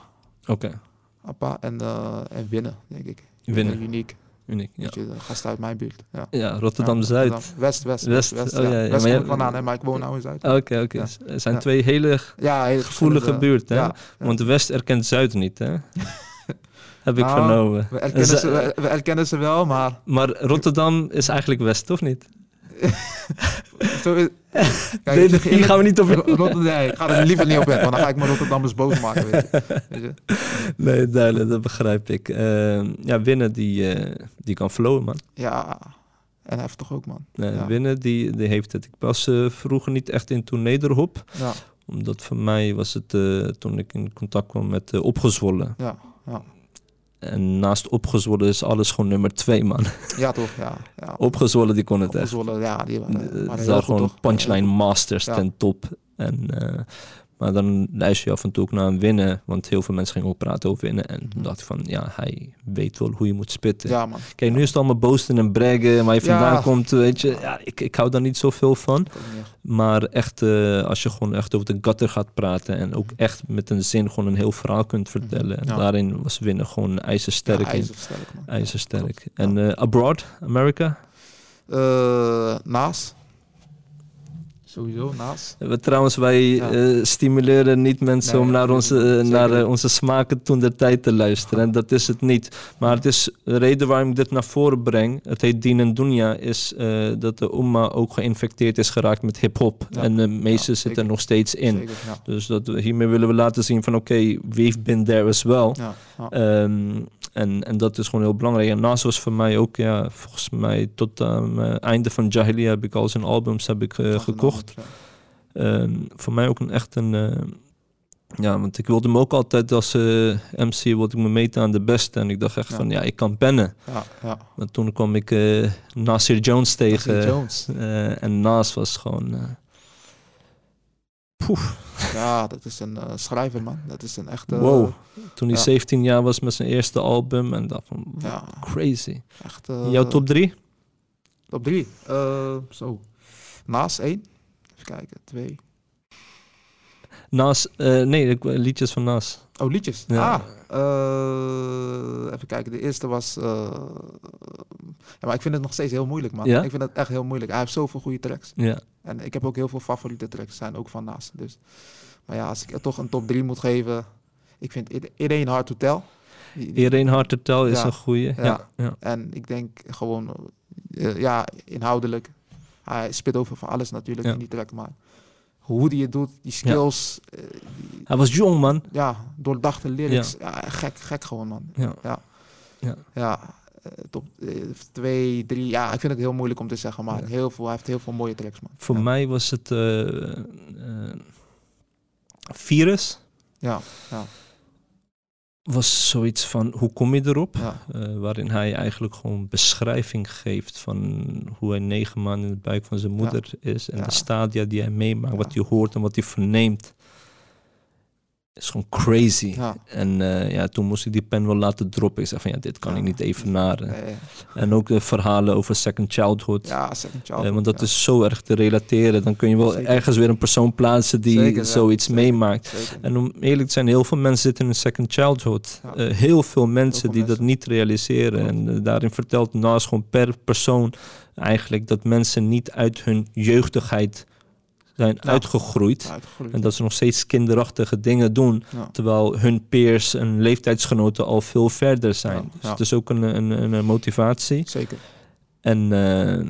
[SPEAKER 1] Oké,
[SPEAKER 3] Appa en, eh, en Winnen, denk ik.
[SPEAKER 1] winnen.
[SPEAKER 3] Uniek.
[SPEAKER 1] Uniek. Ja,
[SPEAKER 3] gasten uit mijn buurt. Ja.
[SPEAKER 1] ja Rotterdam
[SPEAKER 3] Ja,
[SPEAKER 1] Zuid.
[SPEAKER 3] Rotterdam. West, West,
[SPEAKER 1] West,
[SPEAKER 3] West.
[SPEAKER 1] Oh
[SPEAKER 3] ja.
[SPEAKER 1] ja, ja,
[SPEAKER 3] West
[SPEAKER 1] maar
[SPEAKER 3] ik vandaan, hè, maar ik woon nou in Zuid.
[SPEAKER 1] Oké, oké.
[SPEAKER 3] Ja.
[SPEAKER 1] Het zijn twee hele
[SPEAKER 3] Ja, hele
[SPEAKER 1] gevoelige buurten. hè? Want West erkent Zuid niet, hè? Heb ik
[SPEAKER 3] Nou,
[SPEAKER 1] vernomen.
[SPEAKER 3] We erkennen, ze, we, we erkennen ze wel, maar...
[SPEAKER 1] Maar Rotterdam is eigenlijk West, of niet?
[SPEAKER 3] Zo is, Kijk,
[SPEAKER 1] Nee,
[SPEAKER 3] ik zeg
[SPEAKER 1] hier
[SPEAKER 3] eerlijk,
[SPEAKER 1] gaan we niet over-
[SPEAKER 3] Rotterdam, nee, ik ga er liever niet op in, want dan ga ik mijn Rotterdammers boos maken. Weet je. Weet je.
[SPEAKER 1] Nee, duidelijk, dat begrijp ik. Ehm, ja, winnen die, eh, die kan flowen, man.
[SPEAKER 3] Ja, en heftig ook, man.
[SPEAKER 1] Nee,
[SPEAKER 3] Ja.
[SPEAKER 1] Winnen die, die heeft het. Ik was eh, vroeger niet echt in toen Nederhop.
[SPEAKER 3] Ja,
[SPEAKER 1] Omdat voor mij was het eh, toen ik in contact kwam met Opgezwollen.
[SPEAKER 3] ja, ja.
[SPEAKER 1] En naast Opgezwollen is alles gewoon nummer twee, man.
[SPEAKER 3] ja toch, ja. ja.
[SPEAKER 1] Opgezwollen die kon het echt.
[SPEAKER 3] Opgezwollen, ja, die waren,
[SPEAKER 1] Het
[SPEAKER 3] waren goed,
[SPEAKER 1] gewoon
[SPEAKER 3] toch?
[SPEAKER 1] punchline masters ten top. En, eh, maar dan luister je af en toe ook naar een winnen. Want heel veel mensen gingen ook praten over winnen. En toen dacht ik van, ja, hij weet wel hoe je moet spitten.
[SPEAKER 3] Ja, man.
[SPEAKER 1] Kijk, nu is het allemaal boosten en braggen. Waar je
[SPEAKER 3] Ja.
[SPEAKER 1] vandaan komt, weet je. Ja, ik, ik hou daar niet zoveel van. Maar echt, eh, als je gewoon echt over de gutter gaat praten. En ook echt met een zin gewoon een heel verhaal kunt vertellen. En
[SPEAKER 3] Ja.
[SPEAKER 1] daarin was winnen gewoon ijzersterk.
[SPEAKER 3] Ijzersterk, man.
[SPEAKER 1] IJzersterk. En eh, abroad, Amerika?
[SPEAKER 3] Eh, naast. Sowieso, naast.
[SPEAKER 1] We, trouwens, wij
[SPEAKER 3] Ja.
[SPEAKER 1] eh, stimuleren niet mensen
[SPEAKER 3] Nee,
[SPEAKER 1] om naar onze, eh, naar eh, onze smaken toen de tijd te luisteren. En dat is het niet. Maar het is de reden waarom ik dit naar voren breng. Het heet Dien en Dunya. Is eh, dat de Umma ook geïnfecteerd is geraakt met hip-hop.
[SPEAKER 3] Ja.
[SPEAKER 1] En de meeste
[SPEAKER 3] Ja,
[SPEAKER 1] zitten er nog steeds in.
[SPEAKER 3] Zeker.
[SPEAKER 1] Dus dat, hiermee willen we laten zien van oké, we've been there as well. Ehm, en, en dat is gewoon heel belangrijk. En naast was voor mij ook, ja, volgens mij tot aan het einde van Jahiliya heb ik al zijn albums heb ik, eh, gekocht. Ehm, voor mij ook een echt een. eh, ja, want ik wilde me ook altijd als eh, MC wilde ik me meten aan de beste. En ik dacht echt
[SPEAKER 3] Ja.
[SPEAKER 1] van ja, ik kan pennen.
[SPEAKER 3] Ja, ja.
[SPEAKER 1] Maar toen kwam ik eh Nasir Jones tegen.
[SPEAKER 3] Nasir Jones.
[SPEAKER 1] eh, en Nas was gewoon. eh, poef.
[SPEAKER 3] Ja, dat is een eh, schrijver, man. Dat is een echte...
[SPEAKER 1] Wow. Toen hij
[SPEAKER 3] ja.
[SPEAKER 1] 17 jaar was met zijn eerste album. En dacht van
[SPEAKER 3] Ja,
[SPEAKER 1] crazy.
[SPEAKER 3] echt... eh,
[SPEAKER 1] Jouw top 3?
[SPEAKER 3] Top drie. Eh, zo. Naast één. Even kijken. Twee.
[SPEAKER 1] Nas, eh, nee, liedjes van Nas.
[SPEAKER 3] Oh, liedjes.
[SPEAKER 1] Ja.
[SPEAKER 3] Ah, eh, even kijken. De eerste was... eh, ja, maar ik vind het nog steeds heel moeilijk, man.
[SPEAKER 1] Ja?
[SPEAKER 3] Ik vind het echt heel moeilijk. Hij heeft zoveel goede tracks.
[SPEAKER 1] Ja.
[SPEAKER 3] En ik heb ook heel veel favoriete tracks. Zijn ook van Nas. Dus. Maar ja, als ik toch een top 3 moet geven... Ik vind Ain't Hard To Tell.
[SPEAKER 1] Iedereen hard to tell is
[SPEAKER 3] Ja.
[SPEAKER 1] een goeie. Ja.
[SPEAKER 3] Ja. En ik denk gewoon... eh, ja, inhoudelijk. Hij spit over van alles natuurlijk in die track. Maar hoe die het doet, die skills... eh, die-
[SPEAKER 1] Hij was jong, man.
[SPEAKER 3] ja, doordachte lyrics. Ja. gek, gek gewoon, man.
[SPEAKER 1] Ja.
[SPEAKER 3] Ja, eh, top 2, 3. Ja, ik vind het heel moeilijk om te zeggen, maar
[SPEAKER 1] Ja.
[SPEAKER 3] heel veel, hij heeft heel veel mooie tracks, man.
[SPEAKER 1] Voor
[SPEAKER 3] ja.
[SPEAKER 1] mij was het eh, eh, Virus.
[SPEAKER 3] Ja, ja,
[SPEAKER 1] Was zoiets van, hoe kom je erop?
[SPEAKER 3] ja.
[SPEAKER 1] Eh, waarin hij eigenlijk gewoon beschrijving geeft van hoe hij negen maanden in de buik van zijn moeder is. En
[SPEAKER 3] Ja.
[SPEAKER 1] de stadia die hij meemaakt, wat hij hoort en wat hij verneemt. Is gewoon crazy.
[SPEAKER 3] Ja.
[SPEAKER 1] En eh, ja, toen moest ik die pen wel laten droppen. Ik zei van ja, dit kan
[SPEAKER 3] Ja.
[SPEAKER 1] ik niet evenaren.
[SPEAKER 3] Nee,
[SPEAKER 1] En ook de verhalen over second childhood.
[SPEAKER 3] ja, second.
[SPEAKER 1] Eh, want dat
[SPEAKER 3] ja.
[SPEAKER 1] is zo erg te relateren. Dan kun je wel
[SPEAKER 3] Zeker.
[SPEAKER 1] ergens weer een persoon plaatsen die
[SPEAKER 3] Zeker,
[SPEAKER 1] zoiets
[SPEAKER 3] Zeker.
[SPEAKER 1] meemaakt. En om eerlijk te zijn, heel veel mensen zitten in een second childhood. Eh, heel veel mensen
[SPEAKER 3] veel
[SPEAKER 1] die dat niet realiseren. En eh, daarin vertelt Nas gewoon per persoon eigenlijk dat mensen niet uit hun jeugdigheid zijn
[SPEAKER 3] Ja.
[SPEAKER 1] uitgegroeid.
[SPEAKER 3] Uitgegroeid.
[SPEAKER 1] En dat ze nog steeds kinderachtige dingen doen.
[SPEAKER 3] Ja.
[SPEAKER 1] Terwijl hun peers en leeftijdsgenoten al veel verder zijn. Dus het is ook een, een, een, een motivatie.
[SPEAKER 3] Zeker.
[SPEAKER 1] En eh,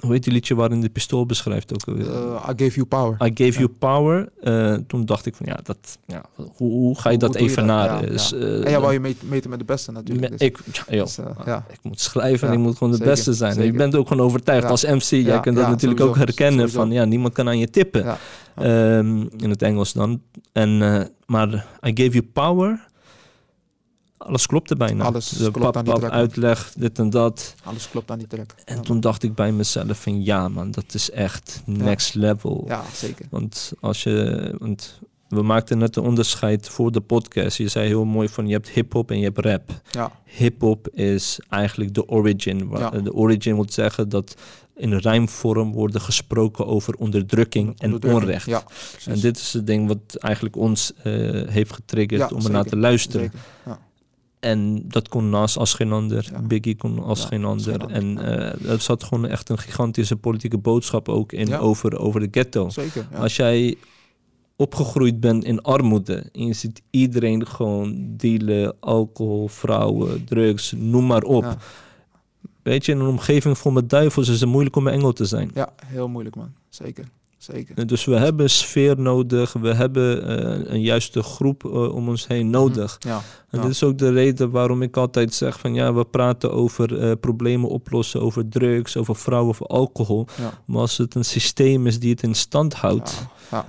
[SPEAKER 1] hoe heet die liedje waarin de pistool beschrijft ook?
[SPEAKER 3] Eh, I gave you power.
[SPEAKER 1] I gave
[SPEAKER 3] ja.
[SPEAKER 1] you power. Eh, toen dacht ik van ja, dat, ja hoe, hoe ga je
[SPEAKER 3] Hoe
[SPEAKER 1] dat evenaren?
[SPEAKER 3] Ja,
[SPEAKER 1] Dus, eh,
[SPEAKER 3] en ja, wou je meten met de beste natuurlijk. dus-
[SPEAKER 1] ik, joh,
[SPEAKER 3] dus,
[SPEAKER 1] ik moet schrijven en ik moet gewoon de
[SPEAKER 3] zeker,
[SPEAKER 1] beste zijn. Je bent ook gewoon overtuigd als MC. Jij kunt dat natuurlijk
[SPEAKER 3] sowieso,
[SPEAKER 1] ook herkennen
[SPEAKER 3] sowieso.
[SPEAKER 1] van ja, niemand kan aan je tippen. Ehm, in het Engels dan. En, maar I gave you power. Alles klopte bijna.
[SPEAKER 3] Alles
[SPEAKER 1] De
[SPEAKER 3] klopt
[SPEAKER 1] pap,
[SPEAKER 3] die
[SPEAKER 1] pap, uitleg, dit en dat.
[SPEAKER 3] Alles klopt aan die track.
[SPEAKER 1] En
[SPEAKER 3] Ja.
[SPEAKER 1] toen dacht ik bij mezelf van ja man, dat is echt next level.
[SPEAKER 3] Ja, zeker.
[SPEAKER 1] Want als je, want we maakten net een onderscheid voor de podcast. Je zei heel mooi van je hebt hip-hop en je hebt rap.
[SPEAKER 3] Ja,
[SPEAKER 1] Hip-hop is eigenlijk de origin.
[SPEAKER 3] Ja.
[SPEAKER 1] De origin wil zeggen dat in rijmvorm worden gesproken over onderdrukking en
[SPEAKER 3] onderdrukking.
[SPEAKER 1] onrecht.
[SPEAKER 3] Ja,
[SPEAKER 1] En dit is het ding wat eigenlijk ons eh, heeft getriggerd
[SPEAKER 3] Ja,
[SPEAKER 1] om ernaar te luisteren. En dat kon Nas als geen ander.
[SPEAKER 3] Ja.
[SPEAKER 1] Biggie kon als
[SPEAKER 3] Ja,
[SPEAKER 1] geen
[SPEAKER 3] als
[SPEAKER 1] ander.
[SPEAKER 3] geen ander,
[SPEAKER 1] En eh er zat gewoon echt een gigantische politieke boodschap ook in
[SPEAKER 3] Ja.
[SPEAKER 1] over, over de ghetto.
[SPEAKER 3] Zeker.
[SPEAKER 1] Als jij opgegroeid bent in armoede en je ziet iedereen gewoon dealen, alcohol, vrouwen, drugs, noem maar op. Weet je, in een omgeving vol met duivels is het moeilijk om een engel te zijn.
[SPEAKER 3] ja, heel moeilijk man. Zeker. Zeker.
[SPEAKER 1] Dus we hebben sfeer nodig, we hebben eh, een juiste groep eh, om ons heen nodig.
[SPEAKER 3] Ja.
[SPEAKER 1] En dit is ook de reden waarom ik altijd zeg van ja, we praten over eh, problemen oplossen, over drugs, over vrouwen, over alcohol.
[SPEAKER 3] Ja.
[SPEAKER 1] Maar als het een systeem is die het in stand houdt,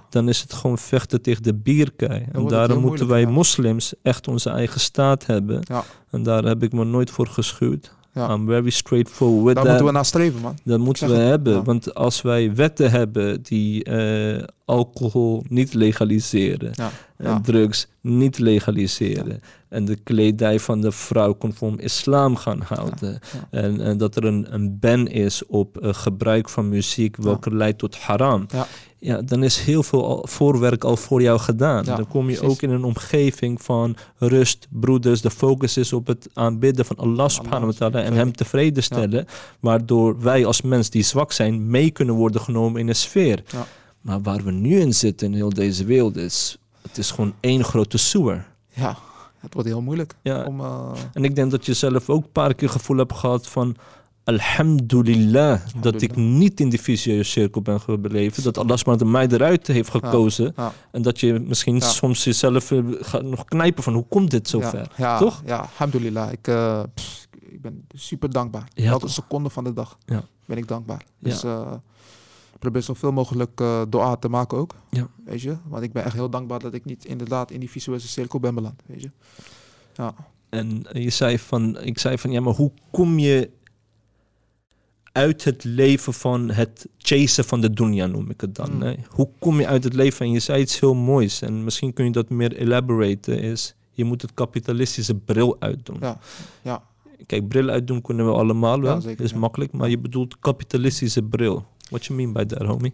[SPEAKER 1] dan is het gewoon vechten tegen de bierkei. En daarom moeten wij moslims echt onze eigen staat hebben.
[SPEAKER 3] Ja.
[SPEAKER 1] En daar heb ik me nooit voor geschuwd.
[SPEAKER 3] Ja.
[SPEAKER 1] I'm very straightforward
[SPEAKER 3] Daar moeten we naar streven man.
[SPEAKER 1] Dat moeten we
[SPEAKER 3] het,
[SPEAKER 1] hebben.
[SPEAKER 3] ja.
[SPEAKER 1] Want als wij wetten hebben die eh, alcohol niet legaliseren
[SPEAKER 3] Ja.
[SPEAKER 1] En
[SPEAKER 3] Ja.
[SPEAKER 1] drugs niet legaliseren en de kledij van de vrouw conform islam gaan houden
[SPEAKER 3] ja.
[SPEAKER 1] En, en dat er een, een ban is op eh, gebruik van muziek welke leidt tot haram.
[SPEAKER 3] Ja.
[SPEAKER 1] Ja, dan is heel veel al, voorwerk al voor jou gedaan. Dan kom je
[SPEAKER 3] precies.
[SPEAKER 1] ook in een omgeving van rust, broeders. De focus is op het aanbidden van Allah subhanahu wa ta'ala en hem tevreden stellen. Waardoor wij als mens die zwak zijn mee kunnen worden genomen in een sfeer.
[SPEAKER 3] Ja.
[SPEAKER 1] Maar waar we nu in zitten in heel deze wereld is, het is gewoon één grote sewer.
[SPEAKER 3] Ja. Het wordt heel moeilijk.
[SPEAKER 1] Ja.
[SPEAKER 3] Om, eh,
[SPEAKER 1] En ik denk dat je zelf ook een paar keer gevoel hebt gehad van... Alhamdulillah, dat ik niet in die vicieuze cirkel ben gebleven. Dat Allah maar de mij eruit heeft gekozen.
[SPEAKER 3] ja.
[SPEAKER 1] En dat je misschien
[SPEAKER 3] Ja.
[SPEAKER 1] soms jezelf eh, gaat nog knijpen van hoe komt dit zover?
[SPEAKER 3] Ja, ja,
[SPEAKER 1] Toch?
[SPEAKER 3] Ja, alhamdulillah. Ik, eh, pff, ik ben super dankbaar. Elke seconde van de dag ben ik dankbaar. Dus probeer zoveel mogelijk eh doa te maken ook.
[SPEAKER 1] Ja.
[SPEAKER 3] Weet je? Want ik ben echt heel dankbaar dat ik niet inderdaad in die visuele cirkel ben beland. Weet je? Ja.
[SPEAKER 1] En je zei van, ik zei van, ja, maar hoe kom je uit het leven van het chasen van de dunya, noem ik het dan.
[SPEAKER 3] Mm.
[SPEAKER 1] Hè? Hoe kom je uit het leven? En je zei iets heel moois. En misschien kun je dat meer elaboraten. Is, je moet het kapitalistische bril uitdoen.
[SPEAKER 3] Ja. Ja.
[SPEAKER 1] Kijk, bril uitdoen kunnen we allemaal wel.
[SPEAKER 3] Ja, zeker,
[SPEAKER 1] is
[SPEAKER 3] ja.
[SPEAKER 1] makkelijk. Maar je bedoelt kapitalistische bril. What you mean by that, homie?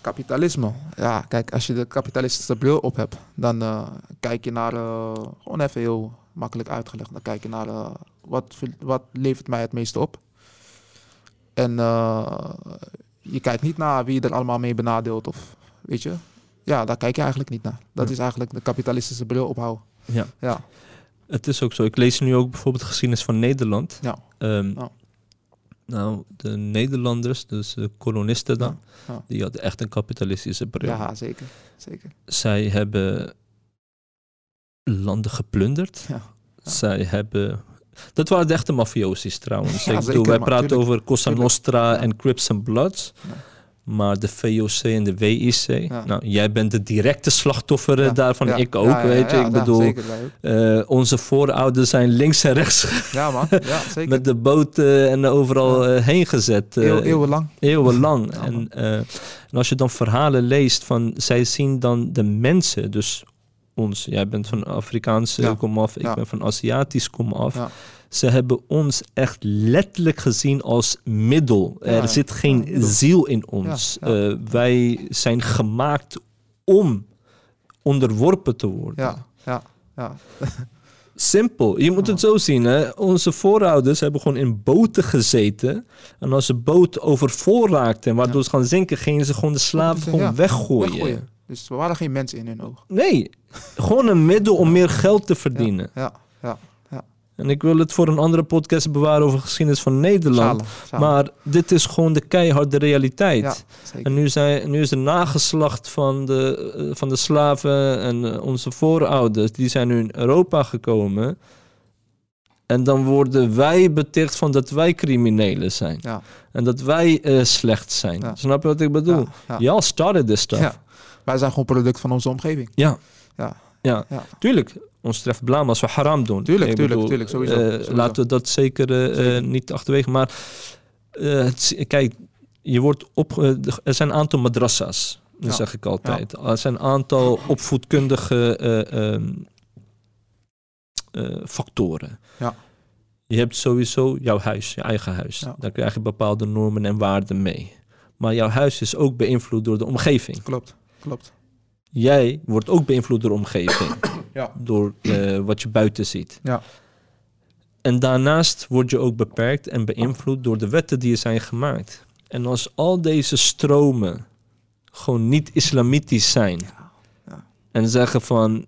[SPEAKER 3] Kapitalisme. Ja, kijk, als je de kapitalistische bril op hebt, dan eh, kijk je naar, eh, gewoon even heel makkelijk uitgelegd, dan kijk je naar eh, wat, wat levert mij het meeste op. En je kijkt niet naar wie er allemaal mee benadeelt of, weet je. Ja, daar kijk je eigenlijk niet naar. Dat
[SPEAKER 1] Ja.
[SPEAKER 3] is eigenlijk de kapitalistische bril ophouden.
[SPEAKER 1] Ja.
[SPEAKER 3] Ja,
[SPEAKER 1] Het is ook zo. Ik lees nu ook bijvoorbeeld geschiedenis van Nederland.
[SPEAKER 3] ja,
[SPEAKER 1] Ehm,
[SPEAKER 3] Ja.
[SPEAKER 1] Nou, de Nederlanders, dus de kolonisten dan,
[SPEAKER 3] Ja, ja.
[SPEAKER 1] die hadden echt een kapitalistische bril.
[SPEAKER 3] ja zeker. zeker.
[SPEAKER 1] Zij hebben landen geplunderd.
[SPEAKER 3] Ja.
[SPEAKER 1] Zij hebben... Dat waren de echte mafiosis trouwens. Ik
[SPEAKER 3] zeker,
[SPEAKER 1] bedoel, wij praten over Cosa. Nostra en Crips and Bloods. Maar de VOC en de WIC,
[SPEAKER 3] Ja.
[SPEAKER 1] nou, jij bent de directe slachtoffer eh,
[SPEAKER 3] Ja,
[SPEAKER 1] daarvan.
[SPEAKER 3] ja,
[SPEAKER 1] Ik ook, weet je. ik bedoel,
[SPEAKER 3] zeker,
[SPEAKER 1] eh, onze voorouders zijn links en rechts
[SPEAKER 3] Ja, man. Ja, zeker.
[SPEAKER 1] met de boten en overal eh, heen gezet. eh,
[SPEAKER 3] Eeuw, eeuwenlang.
[SPEAKER 1] eeuwenlang. En, en als je dan verhalen leest van, zij zien dan de mensen, dus ons, jij bent van Afrikaanse
[SPEAKER 3] Ja.
[SPEAKER 1] komaf, ik ben van Aziatisch komaf.
[SPEAKER 3] Ja.
[SPEAKER 1] Ze hebben ons echt letterlijk gezien als middel.
[SPEAKER 3] Ja,
[SPEAKER 1] er zit geen
[SPEAKER 3] Ja,
[SPEAKER 1] ziel in ons.
[SPEAKER 3] Ja.
[SPEAKER 1] Eh, wij zijn gemaakt om onderworpen te worden.
[SPEAKER 3] Ja, ja, ja.
[SPEAKER 1] Simpel. Je moet het zo zien. Hè? Onze voorouders hebben gewoon in boten gezeten. En als de boot overvol raakte en waardoor ze gaan zinken, gingen ze gewoon de slaven gewoon weggooien.
[SPEAKER 3] weggooien. Dus we waren geen mensen in hun ogen.
[SPEAKER 1] Nee, gewoon een middel om meer geld te verdienen.
[SPEAKER 3] Ja.
[SPEAKER 1] En ik wil het voor een andere podcast bewaren over geschiedenis van Nederland. Maar dit is gewoon de keiharde realiteit.
[SPEAKER 3] ja.
[SPEAKER 1] En nu, zijn, nu is de nageslacht van de, eh, van de slaven en eh, onze voorouders, die zijn nu in Europa gekomen. En dan worden wij beticht van dat wij criminelen zijn.
[SPEAKER 3] Ja,
[SPEAKER 1] En dat wij eh, slecht zijn.
[SPEAKER 3] Ja.
[SPEAKER 1] Snap je wat ik bedoel?
[SPEAKER 3] ja, ja.
[SPEAKER 1] Y'all started this stuff.
[SPEAKER 3] Wij zijn gewoon product van onze omgeving.
[SPEAKER 1] Ja,
[SPEAKER 3] Ja.
[SPEAKER 1] ja. Tuurlijk, ons treft blaam als we haram doen.
[SPEAKER 3] Tuurlijk,
[SPEAKER 1] Ik
[SPEAKER 3] tuurlijk, tuurlijk, sowieso,
[SPEAKER 1] eh,
[SPEAKER 3] sowieso.
[SPEAKER 1] Laten we dat zeker, eh, eh,
[SPEAKER 3] Zeker.
[SPEAKER 1] niet achterwege. Maar het, kijk, je wordt op, er zijn een aantal madrassa's. Dat
[SPEAKER 3] Ja.
[SPEAKER 1] zeg ik altijd. Er zijn een aantal opvoedkundige eh, ehm, eh, factoren.
[SPEAKER 3] Ja.
[SPEAKER 1] Je hebt sowieso jouw huis, je eigen huis.
[SPEAKER 3] Ja.
[SPEAKER 1] Daar krijg je bepaalde normen en waarden mee. Maar jouw huis is ook beïnvloed door de omgeving.
[SPEAKER 3] Klopt, klopt.
[SPEAKER 1] Jij wordt ook beïnvloed door de omgeving.
[SPEAKER 3] Ja.
[SPEAKER 1] Door eh, wat je buiten ziet.
[SPEAKER 3] Ja.
[SPEAKER 1] En daarnaast word je ook beperkt en beïnvloed door de wetten die er zijn gemaakt. En als al deze stromen gewoon niet islamitisch zijn.
[SPEAKER 3] Ja.
[SPEAKER 1] En zeggen van,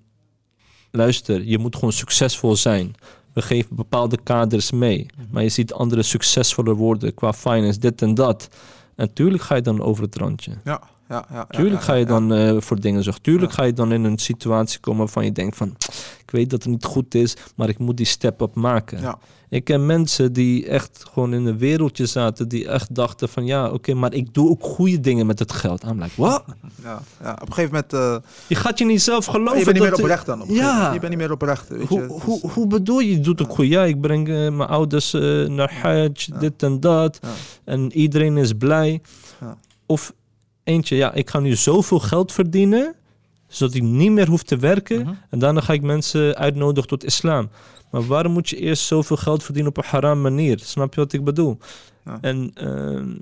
[SPEAKER 1] luister, je moet gewoon succesvol zijn. We geven bepaalde kaders mee.
[SPEAKER 3] Mhm.
[SPEAKER 1] Maar je ziet anderen succesvoller worden qua finance, dit en dat. En tuurlijk ga je dan over het randje.
[SPEAKER 3] Ja, ja, ja.
[SPEAKER 1] Tuurlijk ga je dan eh, voor dingen zorgen. Tuurlijk ga je dan in een situatie komen waarvan je denkt van... Ik weet dat het niet goed is, maar ik moet die step-up maken.
[SPEAKER 3] Ja.
[SPEAKER 1] Ik ken mensen die echt gewoon in een wereldje zaten... die echt dachten van ja, oké, maar ik doe ook goede dingen met het geld. I'm like, wat?
[SPEAKER 3] Ja, ja. Op een gegeven moment... eh,
[SPEAKER 1] Je gaat je niet zelf geloven.
[SPEAKER 3] je bent niet meer oprecht dan. Op
[SPEAKER 1] Ja.
[SPEAKER 3] Je bent niet meer oprecht. Weet
[SPEAKER 1] Hoe,
[SPEAKER 3] je. Dus-
[SPEAKER 1] hoe, hoe bedoel je? Je doet ook goed. Ja, ik breng eh, mijn ouders naar Hajj, dit en dat. En iedereen is blij.
[SPEAKER 3] Ja.
[SPEAKER 1] Of eentje, ja, ik ga nu zoveel geld verdienen, zodat ik niet meer hoef te werken.
[SPEAKER 3] Mhm.
[SPEAKER 1] En daarna ga ik mensen uitnodigen tot islam. Maar waarom moet je eerst zoveel geld verdienen op een haram manier? Snap je wat ik bedoel?
[SPEAKER 3] Ja.
[SPEAKER 1] En, ehm,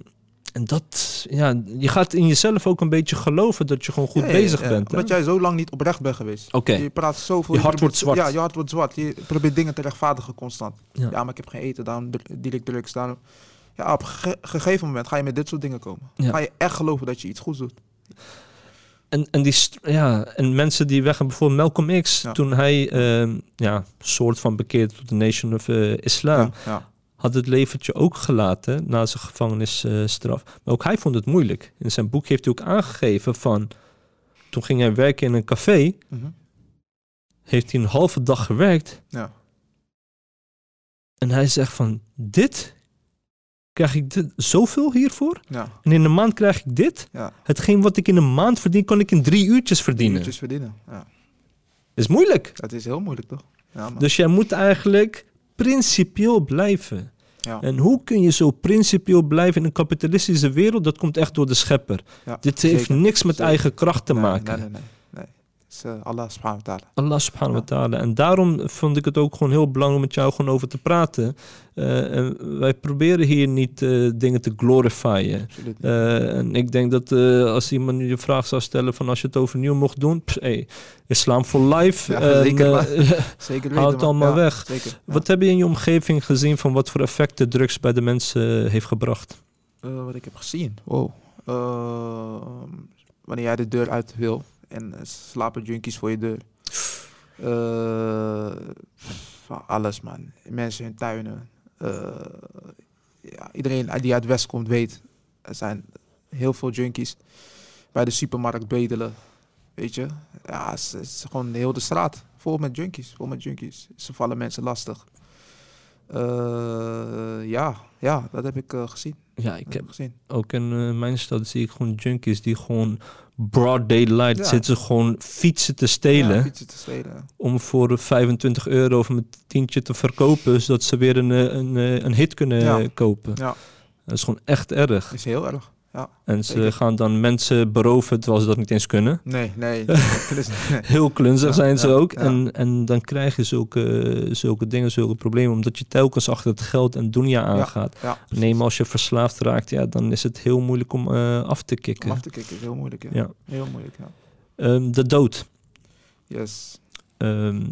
[SPEAKER 1] en dat, ja, je gaat in jezelf ook een beetje geloven dat je gewoon goed
[SPEAKER 3] Ja,
[SPEAKER 1] bezig
[SPEAKER 3] ja.
[SPEAKER 1] bent. hè?
[SPEAKER 3] Omdat jij zo lang niet oprecht bent geweest.
[SPEAKER 1] Oké.
[SPEAKER 3] Je praat zoveel.
[SPEAKER 1] Je hart wordt zwart.
[SPEAKER 3] Ja, je hart wordt zwart. Je probeert dingen te rechtvaardigen constant.
[SPEAKER 1] Ja.
[SPEAKER 3] Ja, maar ik heb geen eten, daarom direct drugs. Daarom... Ja, op een ge- gegeven moment ga je met dit soort dingen komen.
[SPEAKER 1] Ja.
[SPEAKER 3] Ga je echt geloven dat je iets goeds doet.
[SPEAKER 1] En, en, die, ja, en mensen die weggaan, bijvoorbeeld Malcolm X,
[SPEAKER 3] Ja.
[SPEAKER 1] toen hij ehm, ja, soort van bekeerd tot de Nation of eh, Islam,
[SPEAKER 3] Ja,
[SPEAKER 1] had het leventje ook gelaten na zijn gevangenisstraf. maar ook hij vond het moeilijk. In zijn boek heeft hij ook aangegeven van, toen ging hij werken in een café,
[SPEAKER 3] Mhm.
[SPEAKER 1] heeft hij een halve dag gewerkt.
[SPEAKER 3] Ja.
[SPEAKER 1] En hij zegt van, dit, krijg ik dit, zoveel hiervoor?
[SPEAKER 3] ja.
[SPEAKER 1] En in een maand krijg ik dit?
[SPEAKER 3] ja.
[SPEAKER 1] Hetgeen wat ik in een maand verdien, kan ik in drie uurtjes verdienen.
[SPEAKER 3] Uurtjes verdienen. Ja.
[SPEAKER 1] is moeilijk.
[SPEAKER 3] Dat is heel moeilijk, toch? Ja, man.
[SPEAKER 1] Dus jij moet eigenlijk principieel blijven.
[SPEAKER 3] ja.
[SPEAKER 1] En hoe kun je zo principieel blijven in een kapitalistische wereld? Dat komt echt door de schepper.
[SPEAKER 3] Ja,
[SPEAKER 1] Dit heeft
[SPEAKER 3] zeker.
[SPEAKER 1] niks met
[SPEAKER 3] Zeker.
[SPEAKER 1] eigen kracht te
[SPEAKER 3] Nee,
[SPEAKER 1] maken.
[SPEAKER 3] Nee. nee. Is eh, Allah subhanahu wa ta'ala.
[SPEAKER 1] Allah subhanahu wa ta'ala. En daarom vond ik het ook gewoon heel belangrijk om met jou gewoon over te praten. Eh, en wij proberen hier niet eh, dingen te glorifyen. Eh, en ik denk dat als iemand nu de vraag zou stellen van als je het overnieuw mocht doen, hey, islam for life.
[SPEAKER 3] Ja,
[SPEAKER 1] en,
[SPEAKER 3] zeker, man. Zeker weten.
[SPEAKER 1] haal het allemaal
[SPEAKER 3] Ja,
[SPEAKER 1] weg.
[SPEAKER 3] Zeker. ja.
[SPEAKER 1] Wat heb je in je omgeving gezien van wat voor effecten drugs bij de mensen heeft gebracht?
[SPEAKER 3] Wat ik heb gezien. Wow. Eh, wanneer jij de deur uit wil en eh, slapen junkies voor je deur. Van alles man. Mensen in tuinen. Eh, ja, iedereen die uit het West komt weet. Er zijn heel veel junkies bij de supermarkt bedelen. Weet je. Ja, het is, het is gewoon heel de straat. Vol met junkies. Vol met junkies. Ze vallen mensen lastig. Eh, ja, ja, dat heb ik eh, gezien.
[SPEAKER 1] Ja, ik
[SPEAKER 3] Dat
[SPEAKER 1] heb
[SPEAKER 3] gezien.
[SPEAKER 1] ook in eh, mijn stad zie ik gewoon junkies die gewoon broad daylight
[SPEAKER 3] Ja.
[SPEAKER 1] zitten gewoon fietsen te stelen
[SPEAKER 3] Ja, fietsen te stelen.
[SPEAKER 1] om voor 25 euro of een tientje te verkopen zodat ze weer een, een, een hit kunnen
[SPEAKER 3] Ja.
[SPEAKER 1] kopen.
[SPEAKER 3] Ja,
[SPEAKER 1] Dat is gewoon echt erg.
[SPEAKER 3] is heel erg. Ja.
[SPEAKER 1] En ze
[SPEAKER 3] zeker.
[SPEAKER 1] gaan dan mensen beroven terwijl ze dat niet eens kunnen.
[SPEAKER 3] Nee, nee.
[SPEAKER 1] Heel klunzig
[SPEAKER 3] Ja,
[SPEAKER 1] zijn ze
[SPEAKER 3] ja,
[SPEAKER 1] ook. En, en dan krijg je zulke, zulke dingen, zulke problemen. Omdat je telkens achter het geld en dunia aangaat.
[SPEAKER 3] Ja,
[SPEAKER 1] Nee, maar als je verslaafd raakt, ja, dan is het heel moeilijk om eh, af te
[SPEAKER 3] om
[SPEAKER 1] kicken.
[SPEAKER 3] af te kicken is heel moeilijk. Ja. Heel moeilijk, ja.
[SPEAKER 1] Ehm, de dood.
[SPEAKER 3] Yes.
[SPEAKER 1] Ehm,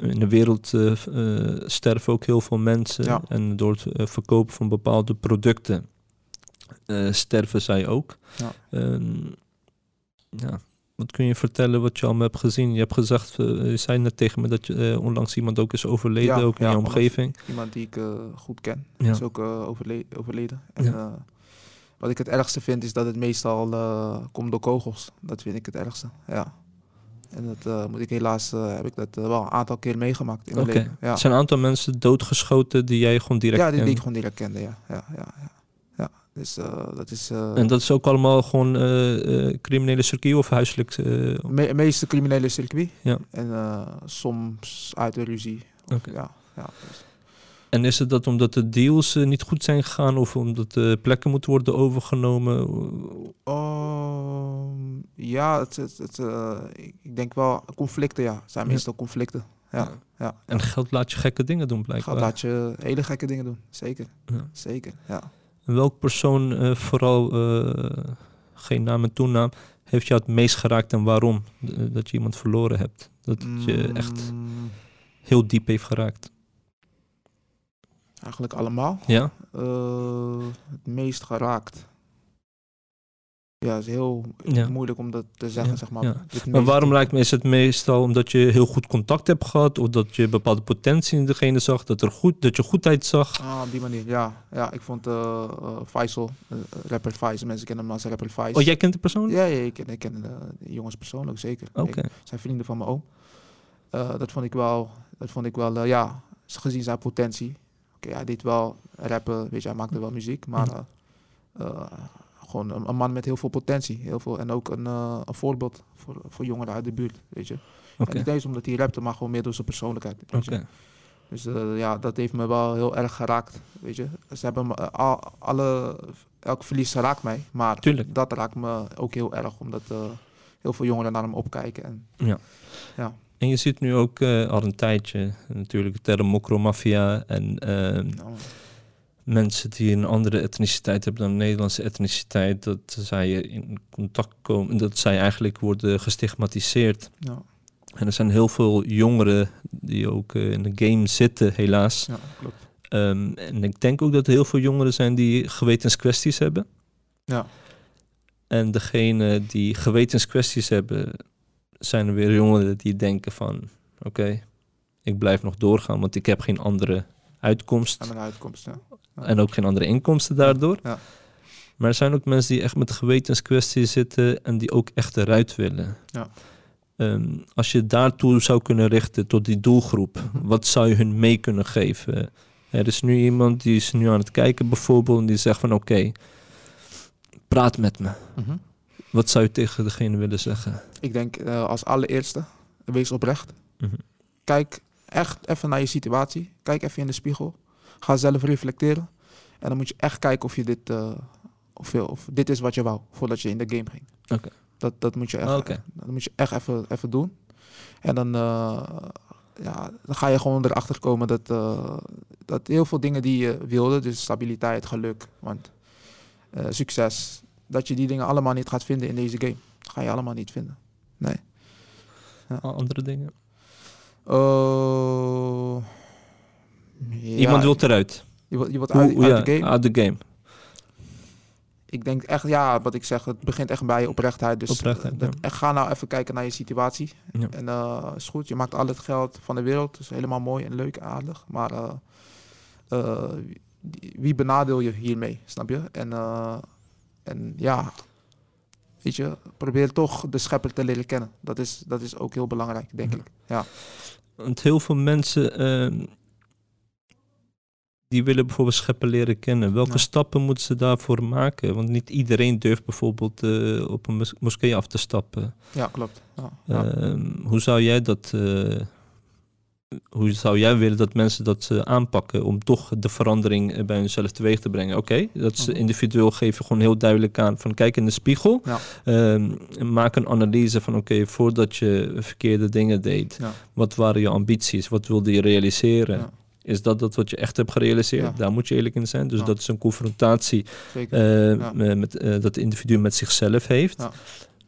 [SPEAKER 1] in de wereld eh, eh, sterven ook heel veel mensen. En door het verkopen van bepaalde producten eh, sterven zij ook.
[SPEAKER 3] Ja.
[SPEAKER 1] Ehm, ja. Wat kun je vertellen wat je allemaal hebt gezien? Je hebt gezegd, eh, je zei net tegen me dat je eh, onlangs iemand ook is overleden,
[SPEAKER 3] Ja,
[SPEAKER 1] ook in
[SPEAKER 3] ja,
[SPEAKER 1] je omgeving.
[SPEAKER 3] Iemand die ik goed ken. Is ook overle- overleden. En, wat ik het ergste vind is dat het meestal komt door kogels. Dat vind ik het ergste. Ja. En dat moet ik helaas, heb ik dat wel een aantal keer meegemaakt in mijn leven. Ja.
[SPEAKER 1] Er zijn een aantal mensen doodgeschoten die jij gewoon direct
[SPEAKER 3] ja, die, die ik gewoon direct kende, ja. Ja, ja, ja. Dus eh, dat is... eh,
[SPEAKER 1] En dat is ook allemaal gewoon eh, criminele circuit of huiselijk?
[SPEAKER 3] Me meeste criminele circuit.
[SPEAKER 1] Ja.
[SPEAKER 3] En soms uit de ruzie. Of, ja, ja, dus-
[SPEAKER 1] En is het dat omdat de deals niet goed zijn gegaan of omdat de plekken moeten worden overgenomen?
[SPEAKER 3] Ehm, ja, het, het, het, ik denk wel conflicten, ja. Het zijn
[SPEAKER 1] Ja.
[SPEAKER 3] meestal conflicten. Ja, ja.
[SPEAKER 1] En geld laat je gekke dingen doen blijkbaar.
[SPEAKER 3] Gaat laat je hele gekke dingen doen. Zeker,
[SPEAKER 1] Ja.
[SPEAKER 3] zeker, ja.
[SPEAKER 1] Welk persoon, eh, vooral eh, geen naam en toenaam, heeft je het meest geraakt en waarom? Eh, dat je iemand verloren hebt. Dat het je echt
[SPEAKER 3] Mm,
[SPEAKER 1] heel diep heeft geraakt.
[SPEAKER 3] Eigenlijk allemaal.
[SPEAKER 1] Ja?
[SPEAKER 3] Het meest geraakt. Ja, is heel
[SPEAKER 1] Ja.
[SPEAKER 3] moeilijk om dat te zeggen,
[SPEAKER 1] Ja,
[SPEAKER 3] zeg maar.
[SPEAKER 1] ja. Maar waarom lijkt me is het meestal omdat je heel goed contact hebt gehad of dat je bepaalde potentie in degene zag, dat, er goed, dat je goedheid zag?
[SPEAKER 3] Ah, op die manier, ja. Ja, ik vond eh, Faisal, eh, rapper Faisal, mensen kennen hem als rapper Faisal.
[SPEAKER 1] Oh, jij kent de persoon?
[SPEAKER 3] Ja, ja, ik ken, ik ken de, jongens persoonlijk, zeker.
[SPEAKER 1] Oké.
[SPEAKER 3] Zijn vrienden van mijn oom. Dat vond ik wel, dat vond ik wel ja, gezien zijn potentie. Oké, hij deed wel rappen, weet je, hij maakte wel muziek, maar
[SPEAKER 1] Mhm.
[SPEAKER 3] Gewoon een, een man met heel veel potentie. Heel veel, en ook een, eh, een voorbeeld voor, voor jongeren uit de buurt, weet je.
[SPEAKER 1] Oké.
[SPEAKER 3] En niet eens omdat hij rapte, maar gewoon meer door zijn persoonlijkheid. Weet je.
[SPEAKER 1] Oké.
[SPEAKER 3] Dus eh, ja, dat heeft me wel heel erg geraakt, weet je. Ze hebben me, eh, al, alle, elk verlies raakt mij, maar
[SPEAKER 1] Tuurlijk.
[SPEAKER 3] dat raakt me ook heel erg, omdat heel veel jongeren naar hem opkijken. En,
[SPEAKER 1] Ja.
[SPEAKER 3] Ja.
[SPEAKER 1] En je ziet nu ook al een tijdje natuurlijk de term mokromafia en
[SPEAKER 3] nou,
[SPEAKER 1] mensen die een andere etniciteit hebben dan de Nederlandse etniciteit, dat zij in contact komen, dat zij eigenlijk worden gestigmatiseerd.
[SPEAKER 3] ja,
[SPEAKER 1] En er zijn heel veel jongeren die ook eh, in de game zitten, helaas.
[SPEAKER 3] ja, klopt.
[SPEAKER 1] Ehm, en ik denk ook dat er heel veel jongeren zijn die gewetenskwesties hebben.
[SPEAKER 3] Ja,
[SPEAKER 1] En degene die gewetenskwesties hebben, zijn er weer jongeren die denken van... Oké, ik blijf nog doorgaan, want ik heb geen andere uitkomst.
[SPEAKER 3] aan een uitkomst, ja.
[SPEAKER 1] En ook geen andere inkomsten daardoor.
[SPEAKER 3] Ja.
[SPEAKER 1] Maar er zijn ook mensen die echt met gewetenskwesties zitten en die ook echt eruit willen.
[SPEAKER 3] Ja.
[SPEAKER 1] Ehm, als je daartoe zou kunnen richten tot die doelgroep,
[SPEAKER 3] Mhm.
[SPEAKER 1] wat zou je hun mee kunnen geven? Er is nu iemand die is nu aan het kijken bijvoorbeeld en die zegt van oké, praat met me.
[SPEAKER 3] Mhm.
[SPEAKER 1] Wat zou je tegen degene willen zeggen?
[SPEAKER 3] Ik denk eh, als allereerste, wees oprecht.
[SPEAKER 1] Mhm.
[SPEAKER 3] Kijk echt even naar je situatie. Kijk even in de spiegel. Ga zelf reflecteren. En dan moet je echt kijken of je dit, eh, of, je- of dit is wat je wou, voordat je in de game ging.
[SPEAKER 1] Oké.
[SPEAKER 3] Dat, dat moet je echt,
[SPEAKER 1] oké.
[SPEAKER 3] dat moet je echt even, even doen. En dan, eh, ja, dan ga je gewoon erachter komen dat, eh, dat heel veel dingen die je wilde, dus stabiliteit, geluk, want, succes, dat je die dingen allemaal niet gaat vinden in deze game. Dat ga je allemaal niet vinden. Nee.
[SPEAKER 1] Al Andere dingen. Iemand wil eruit.
[SPEAKER 3] je je
[SPEAKER 1] Hoe-
[SPEAKER 3] uit,
[SPEAKER 1] hoe-
[SPEAKER 3] uit
[SPEAKER 1] ja,
[SPEAKER 3] de game.
[SPEAKER 1] Uit de game.
[SPEAKER 3] Ik denk echt, ja, wat ik zeg, het begint echt bij je oprechtheid. Dus
[SPEAKER 1] Oprechtheid,
[SPEAKER 3] dat,
[SPEAKER 1] ja.
[SPEAKER 3] echt, ga nou even kijken naar je situatie. En eh is goed, je maakt al het geld van de wereld. Dat is helemaal mooi en leuk en aardig. Maar eh, eh, wie- benadeel je hiermee, snap je? En, en ja, weet je, probeer toch de schepper te leren kennen. Dat is, dat is ook heel belangrijk, denk
[SPEAKER 1] Ja.
[SPEAKER 3] ik. Ja,
[SPEAKER 1] Want heel veel mensen ehm, die willen bijvoorbeeld scheppen leren kennen. Welke
[SPEAKER 3] Ja.
[SPEAKER 1] stappen moeten ze daarvoor maken? Want niet iedereen durft bijvoorbeeld eh, op een mos- moskee af te stappen.
[SPEAKER 3] ja klopt. Ja, ja.
[SPEAKER 1] Ehm, hoe zou jij dat... eh, hoe zou jij willen dat mensen dat eh, aanpakken om toch de verandering bij hunzelf teweeg te brengen? Oké, dat
[SPEAKER 3] Mhm.
[SPEAKER 1] individueel geven gewoon heel duidelijk aan van kijk in de spiegel.
[SPEAKER 3] Ja.
[SPEAKER 1] Ehm, maak een analyse van oké, voordat je verkeerde dingen deed,
[SPEAKER 3] Ja.
[SPEAKER 1] wat waren je ambities? Wat wilde je realiseren?
[SPEAKER 3] Ja.
[SPEAKER 1] Is dat dat wat je echt hebt gerealiseerd?
[SPEAKER 3] Ja.
[SPEAKER 1] Daar moet je eerlijk in zijn. Dus
[SPEAKER 3] Ja.
[SPEAKER 1] dat is een confrontatie eh, met, eh, dat het individu met zichzelf heeft.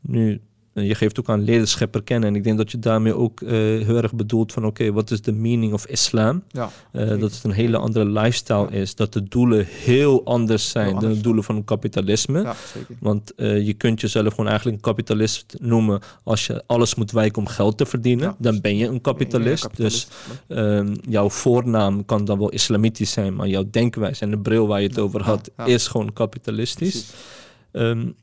[SPEAKER 1] Nu, je geeft ook aan leerschepper kennen. En ik denk dat je daarmee ook eh, heel erg bedoelt van... oké, wat is de meaning of islam?
[SPEAKER 3] ja,
[SPEAKER 1] Eh, dat het een hele andere lifestyle
[SPEAKER 3] Ja.
[SPEAKER 1] is. Dat de doelen heel anders zijn dan
[SPEAKER 3] anders,
[SPEAKER 1] de doelen van kapitalisme.
[SPEAKER 3] ja, zeker.
[SPEAKER 1] Want eh, je kunt jezelf gewoon eigenlijk een kapitalist noemen... als je alles moet wijken om geld te verdienen. Dan ben je een kapitalist. Dus
[SPEAKER 3] kapitalist.
[SPEAKER 1] Ehm, jouw voornaam kan dan wel islamitisch zijn, maar jouw denkwijze en de bril waar je het over had, is gewoon kapitalistisch.
[SPEAKER 3] Precies.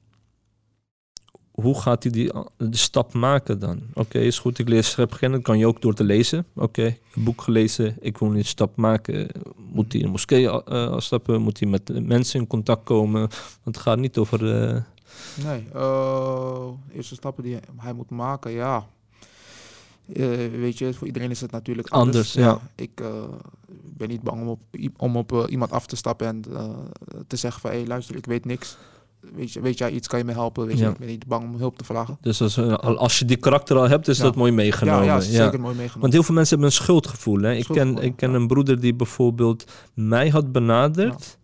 [SPEAKER 1] Hoe gaat hij die de stap maken dan? Oké, is goed, ik lees kennen, kan je ook door te lezen. Oké, een boek gelezen, ik wil een stap maken. Moet hij in een moskee uh, stappen? Moet hij met mensen in contact komen? Want het gaat niet over... eh,
[SPEAKER 3] Nee, eerste stappen die hij moet maken, ja. Weet je, voor iedereen is het natuurlijk anders.
[SPEAKER 1] Anders, ja.
[SPEAKER 3] Ik ben niet bang om op, om op iemand af te stappen en te zeggen van... hé, hey, luister, ik weet niks. Weet, je, weet jij iets, kan je me helpen? Weet je,
[SPEAKER 1] Ja.
[SPEAKER 3] ik ben niet bang om hulp te vragen.
[SPEAKER 1] dus als, eh, al- als je die karakter al hebt, is
[SPEAKER 3] Ja.
[SPEAKER 1] dat mooi
[SPEAKER 3] Ja,
[SPEAKER 1] meegenomen.
[SPEAKER 3] ja, zeker mooi meegenomen.
[SPEAKER 1] Want heel veel mensen hebben een schuldgevoel. Hè? Ik ken, ik ken
[SPEAKER 3] ja.
[SPEAKER 1] een broeder die bijvoorbeeld mij had benaderd